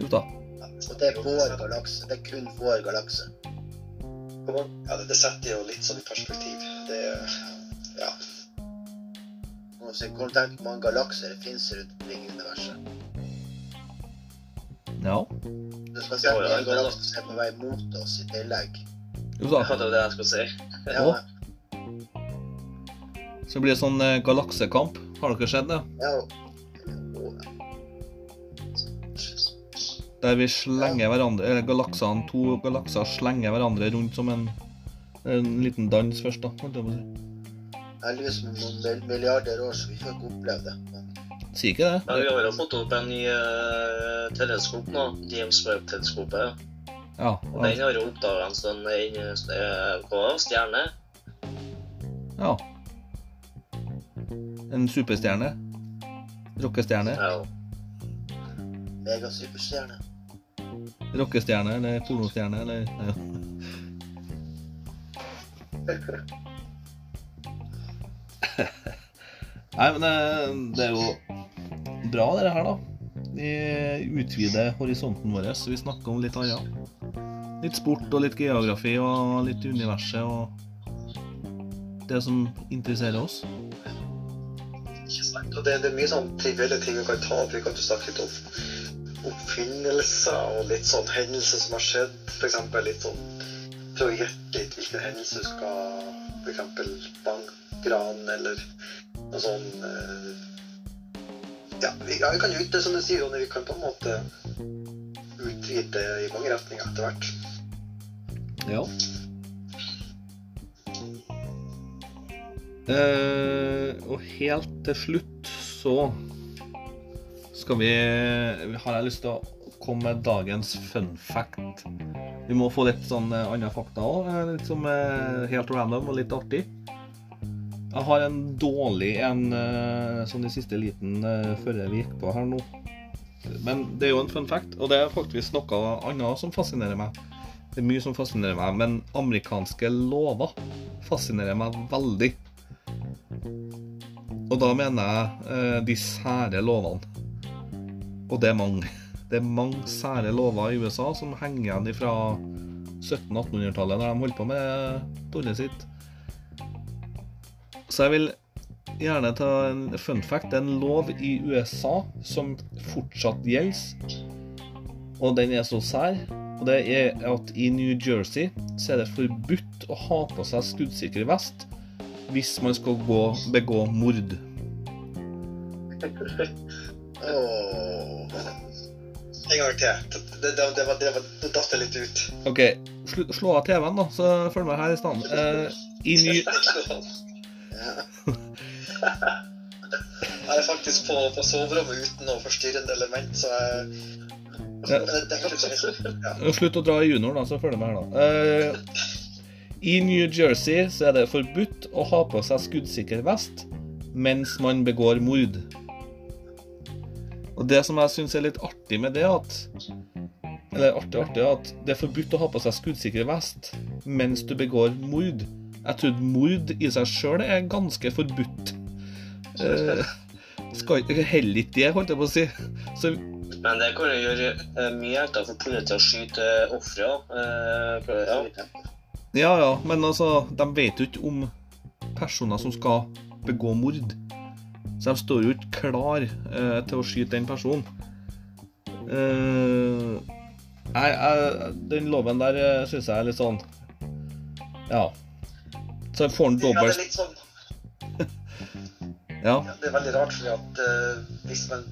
Jo da. Og det er vår galakse. Det er kun vår galakse. Ja, det, det setter jo litt sånn i perspektiv. Det Ja. Og så kan tenke hvor mange galakser det finnes rundt omkring i universet. Ja. Du skal se at en det galakse er på vei mot oss i tillegg. Jo da. Ja, det var det jeg skulle si. Ja, Å. Så blir det sånn eh, galaksekamp. Har dere sett det? ja, Der vi slenger hverandre Eller galaksene, to galakser slenger hverandre rundt som en, en liten dans først, da. holdt jeg på å si. heldigvis med noen milliarder år, så vi får ikke oppleve det. Men Sier ikke det? Men vi har jo fått opp en ny eh, teleskop nå. James Webb-teleskopet. Ja. Og Den har jo oppdaga en sånn eh, hva, stjerne. ja. En superstjerne. Rockestjerne. Ja. megasuperstjerne. Rockestjerne eller pornostjerne eller ja. Nei, men det, det er jo bra, det her, da. Vi utvider horisonten vår, så vi snakker om litt annet. Litt sport og litt geografi og litt universet og det som interesserer oss. Ikke sant? Og det, det er mye sånn trivielle ting vi kan ta opp. Vi kan snakke litt om oppfinnelser og litt sånn hendelser som har skjedd. Eksempel litt sånn Prøve å gjette litt hvilken hendelse du skal eksempel bankran eller noe sånn eh, ja, vi, ja, vi kan jo det som du sier, Ronny. Vi kan på en måte utvide i mange retninger etter hvert. Ja. Eh, og helt til slutt så skal vi Har jeg lyst til å komme med dagens fun fact. Vi må få litt sånn eh, andre fakta òg, litt som er helt random og litt artig. Jeg har en dårlig en eh, sånn i siste liten eh, før vi gikk på her nå. Men det er jo en fun fact, og det er faktisk noe annet som fascinerer meg. Det er mye som fascinerer meg, men amerikanske lover fascinerer meg veldig. Og da mener jeg eh, de sære lovene. Og det er mange. Det er mange sære lover i USA som henger igjen fra 1700-1800-tallet, da de holdt på med tullet sitt. Så jeg vil gjerne ta en fun fact. Det er en lov i USA som fortsatt gjelder. Og den er så sær. Og det er at i New Jersey så er det forbudt å ha på seg skuddsikker vest hvis man skal gå, begå mord. Åh. En gang til. Det, det, det, det, det datt litt ut. OK, slu, slå av TV-en, da, så følg med her i stedet. Eh, I ny. Jeg er faktisk på, på soverommet uten noe forstyrrende element, så jeg Ja. Slutt å dra i junior, da, så følg med her, da. Eh, I New Jersey så er det forbudt å ha på seg skuddsikker vest mens man begår mord. Og det som jeg syns er litt artig med det, at Eller artig, artig, at det er forbudt å ha på seg skuddsikker vest mens du begår mord. Jeg trodde mord i seg sjøl er ganske forbudt. Eh, skal ikke heller ikke det, holdt jeg på å si. Så Men det kan jo gjøre eh, mye enklere for politiet å skyte ofre. Eh, ja. Ja, ja, men altså, de vet jo ikke om personer som skal begå mord. Så de står jo ikke klar eh, til å skyte den personen. Eh, nei, jeg- den loven der uh, syns jeg er litt sånn Ja. Så får han Ja, dobbelt litt sånn Ja. ja, Det er veldig rart, fordi at uh, hvis man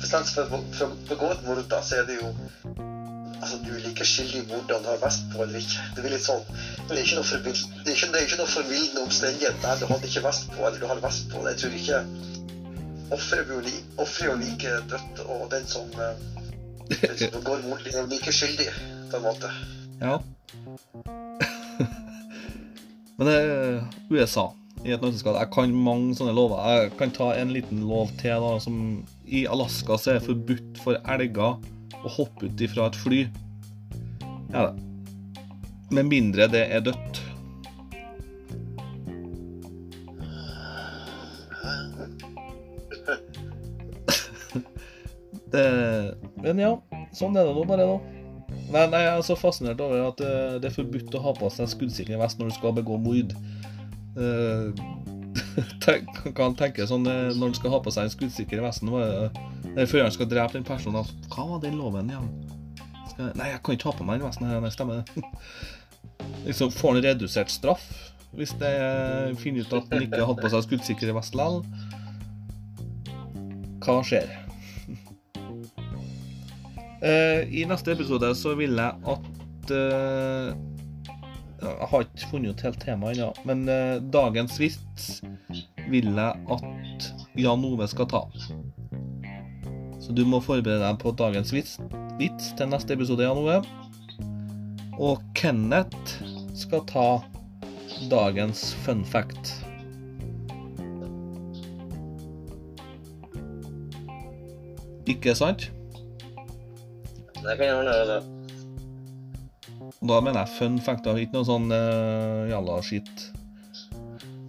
For seg for å begå et mord, da, så er det jo Altså, du er like skyldig i hvordan du har vest på eller ikke. Det er litt sånn Det er ikke noe forvild- det er ikke, det er ikke noe formildende omstendighet. Nei, du hadde ikke vest på, eller du har vest på. Jeg tror ikke Offeret er jo like dødt, og den som, eh, den som går mot er like skyldig, på en måte. Ja. Men det er USA i et nøtteskall. Jeg kan mange sånne lover. Jeg kan ta en liten lov til. da, som I Alaska så er forbudt for elger å hoppe ut ifra et fly. Ja da. Med mindre det er dødt. Det, men ja, sånn er det nå bare nå. Men jeg er så fascinert over at eh, det er forbudt å ha på seg skuddsikker vest når du skal begå mord. Eh, tenk, kan tenke sånn eh, når han skal ha på seg en skuddsikker vest eh, før han skal drepe den personen Hva var den loven igjen? Skal, nei, jeg kan ikke ha på meg den vesten. Nei, stemmer det. liksom, får han redusert straff hvis det finner ut at han ikke hadde på seg skuddsikker vest likevel? Hva skjer? Eh, I neste episode så vil jeg at Jeg har ikke funnet ut helt temaet ennå, men eh, dagens vits vil jeg at Jan Ove skal ta. Så du må forberede deg på dagens vits, vits til neste episode, Jan Ove. Og Kenneth skal ta dagens fun fact. Ikke sant? Det kan jeg gjøre, det. Og da mener jeg fun fact, da, ikke noe sånn uh, jalla skitt.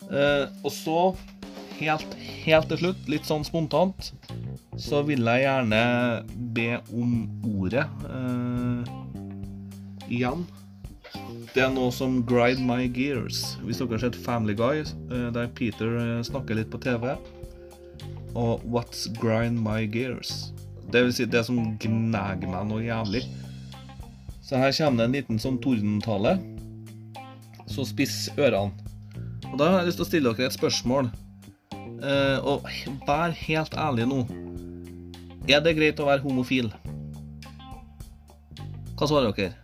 Uh, og så, helt, helt til slutt, litt sånn spontant, så vil jeg gjerne be om ordet uh, igjen. Det er noe som grind my gears. Hvis dere har sett Family Guy, uh, der Peter eh, snakker litt på TV, og What's grind my gears? Det vil si det som gnager meg noe jævlig. Så her kommer det en liten sånn tordentale. Så spiss ørene. Og da har jeg lyst til å stille dere et spørsmål. Eh, og vær helt ærlig nå. Er det greit å være homofil? Hva svarer dere?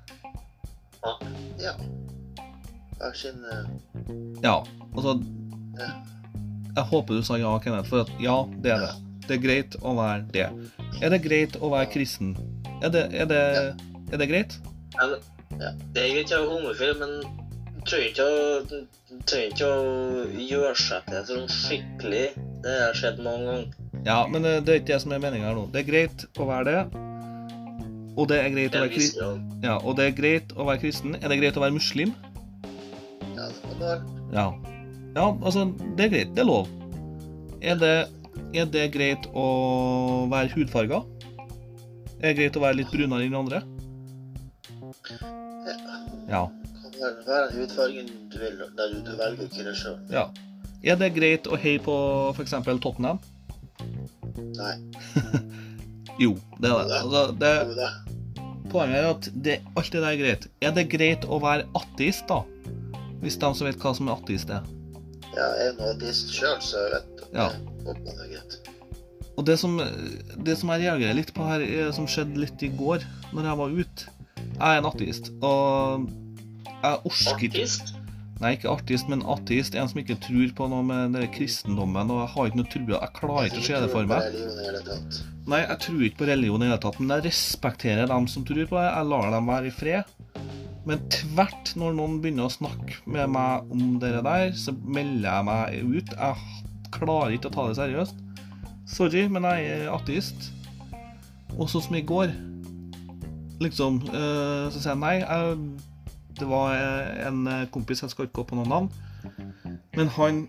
Ja. Jeg eh, Ja. Altså. Jeg håper du sa ja, Kenneth, for at ja, det er det. Det er greit å være det. Er det greit å være kristen? Er det, er det, er det greit? Ja, men- Det er greit å være homofil, men trenger ikke å, du trenger ikke å gjøre seg til sånn skikkelig. Det har skjedd mange ganger. Ja, men eh, det er ikke det som er meninga her nå. Det er greit å være det. Og det er greit å være kristen. Ja, og det er greit å være kristen. Er det greit å være muslim? Ja, det kan være. Ja. Ja, altså, det er greit. Det er lov. Er det, er det greit å være hudfarga? Er det greit å være litt brunere enn andre? Ja. Ja. Kan være, være den hudfargen du vil, der du, velger ikke det sjøl. ja. Er det greit å heie på f.eks. Tottenham? Nei. Jo, det er det. Altså, det Jo poenget er at det, alt det der er greit. Er det greit å være ateist, da? Hvis de som vet hva som er ateist er. Ja, jeg er nå ateist sjøl, så jeg vet Ja. det det er greit. Og det som, det som jeg reagerer litt på her, er, som skjedde litt i går, når jeg var ute Jeg er en ateist, og jeg orsker ikke Artist? Nei, ikke artist, men ateist. En som ikke tror på noe med den kristendommen. Og jeg har ikke noe tro Jeg klarer ikke å se det for meg. Nei, jeg tror ikke på religion i det hele tatt, men jeg respekterer dem som tror på det. Jeg lar dem være i fred. Men tvert når noen begynner å snakke med meg om det der, så melder jeg meg ut. Jeg klarer ikke å ta det seriøst. Sorry, men jeg er ateist. Og sånn som i går Liksom, eh, så sier jeg nei. Jeg, det var eh, en kompis, jeg skal ikke gå på noen navn, men han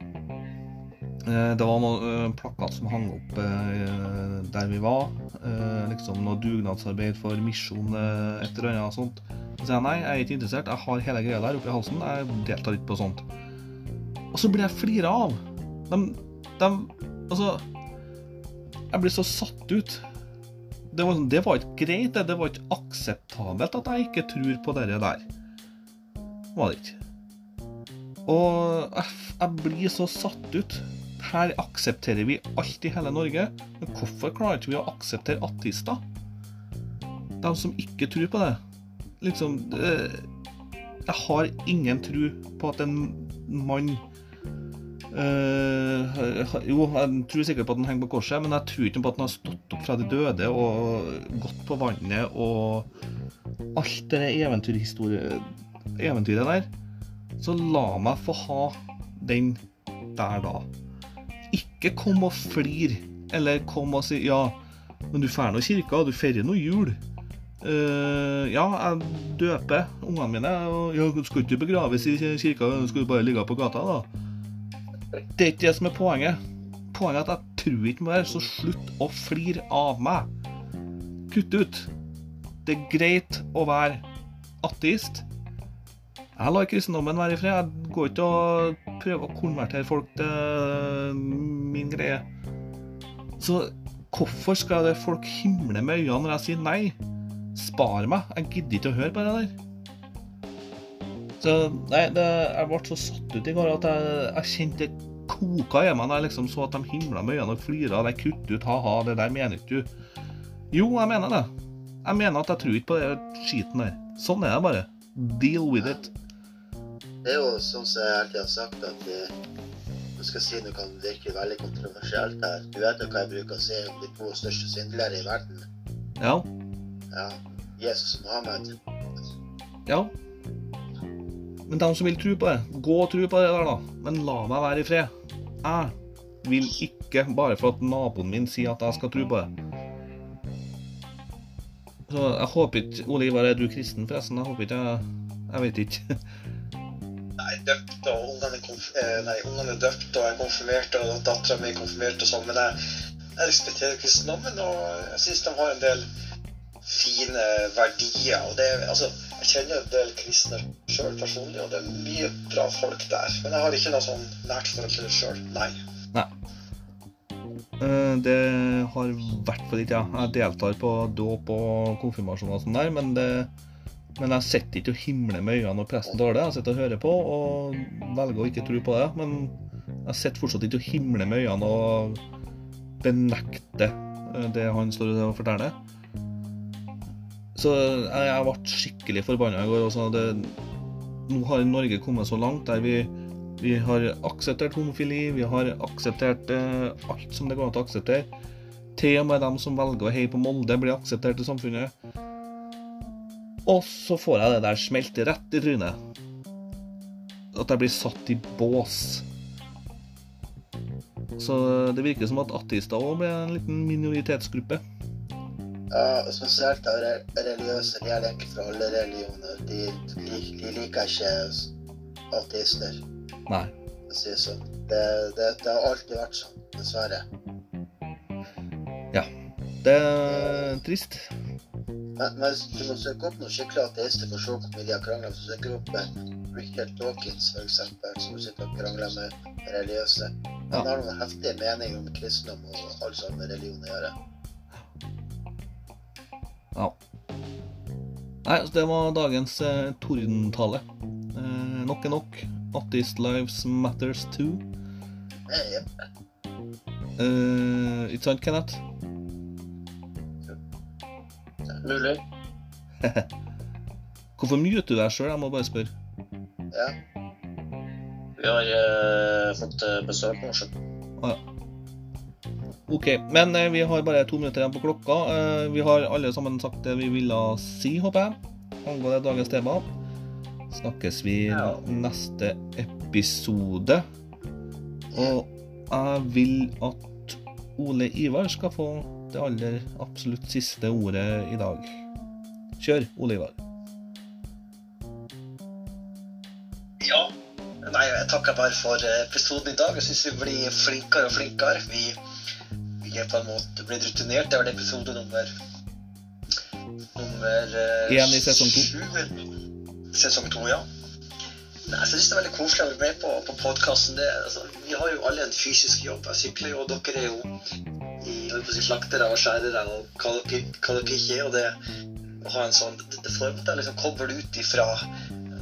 Eh, Det var noen eh, plakat som hang opp eh, der vi var. Eh, liksom noe dugnadsarbeid for misjon, eh, et eller annet sånt. Så sier jeg nei, jeg er ikke interessert. Jeg har hele greia der oppi halsen. Jeg deltar ikke på sånt. Og så blir jeg flira av. De, de Altså Jeg blir så satt ut. Det var, det var ikke greit. Det, det var ikke akseptabelt at jeg ikke tror på det der. Var det ikke. Og jeg blir så satt ut. Her aksepterer vi alt i hele Norge. Men hvorfor klarer ikke vi å akseptere ateister? De som ikke tror på det. liksom eh, Jeg har ingen tro på at en mann ha- Jo, jeg tror sikkert på at han henger på korset, men jeg tror ikke på at han har stått opp fra de døde og gått på vannet og alt det eventyret der. Så la meg få ha den der da. Ikke kom og flir, eller kom og si ja, men du drar nå kirka, du feirer nå jul. Uh, ja, jeg døper ungene mine. Og ja, du skal ikke begraves i kirka, du skal bare ligge på gata, da. Det er ikke det som er poenget. Poenget er at jeg tror ikke mer, så slutt å flire av meg. Kutt ut. Det er greit å være ateist. Jeg lar kristendommen være i fred. Jeg går ikke og prøver å konvertere folk til min greie. Så hvorfor skal det folk himle med øynene når jeg sier nei? Spar meg. Jeg gidder ikke å høre på det der. Så nei, det, jeg ble så satt ut i går at jeg, jeg kjente det koka i meg da jeg liksom så at de himla med øynene og flira. De kutt ut, ha-ha, det der mener ikke du. Jo, jeg mener det. Jeg mener at jeg tror ikke på det skiten der. Sånn er det bare. Deal with it. Det er jo sånn som jeg alltid har sagt, at eh, Nå skal si noe kan virke veldig kontroversielt her. Du vet jo hva jeg bruker å si om de to største syndlere i verden? Ja. Ja. Jesus og Mohammed. Ja. Men de som vil tro på det, gå og tro på det der, da. Men la meg være i fred. Jeg vil ikke, bare for at naboen min sier at jeg skal tro på det. Så jeg håper ikke Ole Ivar, er du kristen, forresten? Jeg håper ikke jeg Jeg vet ikke. Nei, døpt og ungene konf eh, er døpt og jeg er konfirmert, og dattera mi er konfirmert og sånn, men jeg, jeg respekterer kristendommen, og jeg syns de har en del fine verdier. og det, altså, Jeg kjenner en del kristne sjøl personlig, og det er mye bra folk der. Men jeg har ikke noe sånn nært forhold til det sjøl. Nei. Nei. Eh, Det har i hvert fall ikke jeg. Jeg deltar på dåp og konfirmasjon og sånn der, men det men jeg sitter ikke og himler med øynene når presten taler. Jeg sitter og hører på og velger å ikke tro på det. Men jeg sitter fortsatt ikke og himler med øynene og benekter eh, det han står og forteller. Så jeg, jeg ble skikkelig forbanna i går. Også. Det, nå har Norge kommet så langt der vi, vi har akseptert homofili, vi har akseptert eh, alt som det går an å akseptere. Til og med dem som velger å heie på Molde, blir akseptert i samfunnet. Og så får jeg det der smelte rett i trynet. At jeg blir satt i bås. Så det virker som at ateister òg blir en liten minoritetsgruppe. Og spesielt av re- religiøse. De er egentlig fra alle religioner. De, de, de liker ikke ateister, Nei. si sånn. Det, det, det har alltid vært sånn, dessverre. Ja. Det er trist. Men, men du må søke opp noen skikkelig ateister for å se hvor mye de har krangla. Hvis du søker opp med Richard Dawkins, for eksempel, som sitter og krangler med religiøse. Han Ja. har noen heftige meninger om kristendom og alt som har med religion å gjøre. Ja. Nei, så det var dagens eh, tordentale. Eh, nok er nok. Atheist Lives Matters Too. Eh, ikke sant, Kenneth? Mulig. Hvorfor muter du deg sjøl? Jeg må bare spørre. Ja. Vi har eh, fått eh, besøk nå, skjønner du. Ok, men eh, vi har bare to minutter igjen på klokka. Eh, vi har alle sammen sagt det vi ville si, håper jeg, angående dagens tema. Snakkes vi Ja. neste episode. Og jeg vil at Ole Ivar skal få det aller absolutt siste ordet i dag. Kjør, Ole Ivar. Ja. Nei, jeg takker bare for eh, episoden i dag. Jeg syns vi blir flinkere og flinkere. Vi, er på en måte blitt rutinert. Det er vel episode nummer Nummer Én En i sesong to. Sesong to, ja. Nei, så jeg synes det er veldig koselig å være med på, på podkasten. Altså, vi har jo alle en fysisk jobb. Jeg sykler jo, og dere er jo i slaktere og skjærere og hva det pi- er. Og det å ha en sånn Det, det får meg liksom koble ut ifra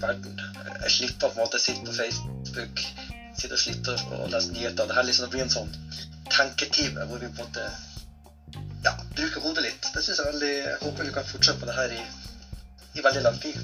verden. Jeg slipper på en måte å sitte på Facebook, sitte og slite og, og lese nyheter. Det her liksom blir en sånn tenketime hvor vi på en måte ja, bruker hodet litt. Det synes jeg veldig Jeg håper vi kan fortsette på det her i i veldig lang tid.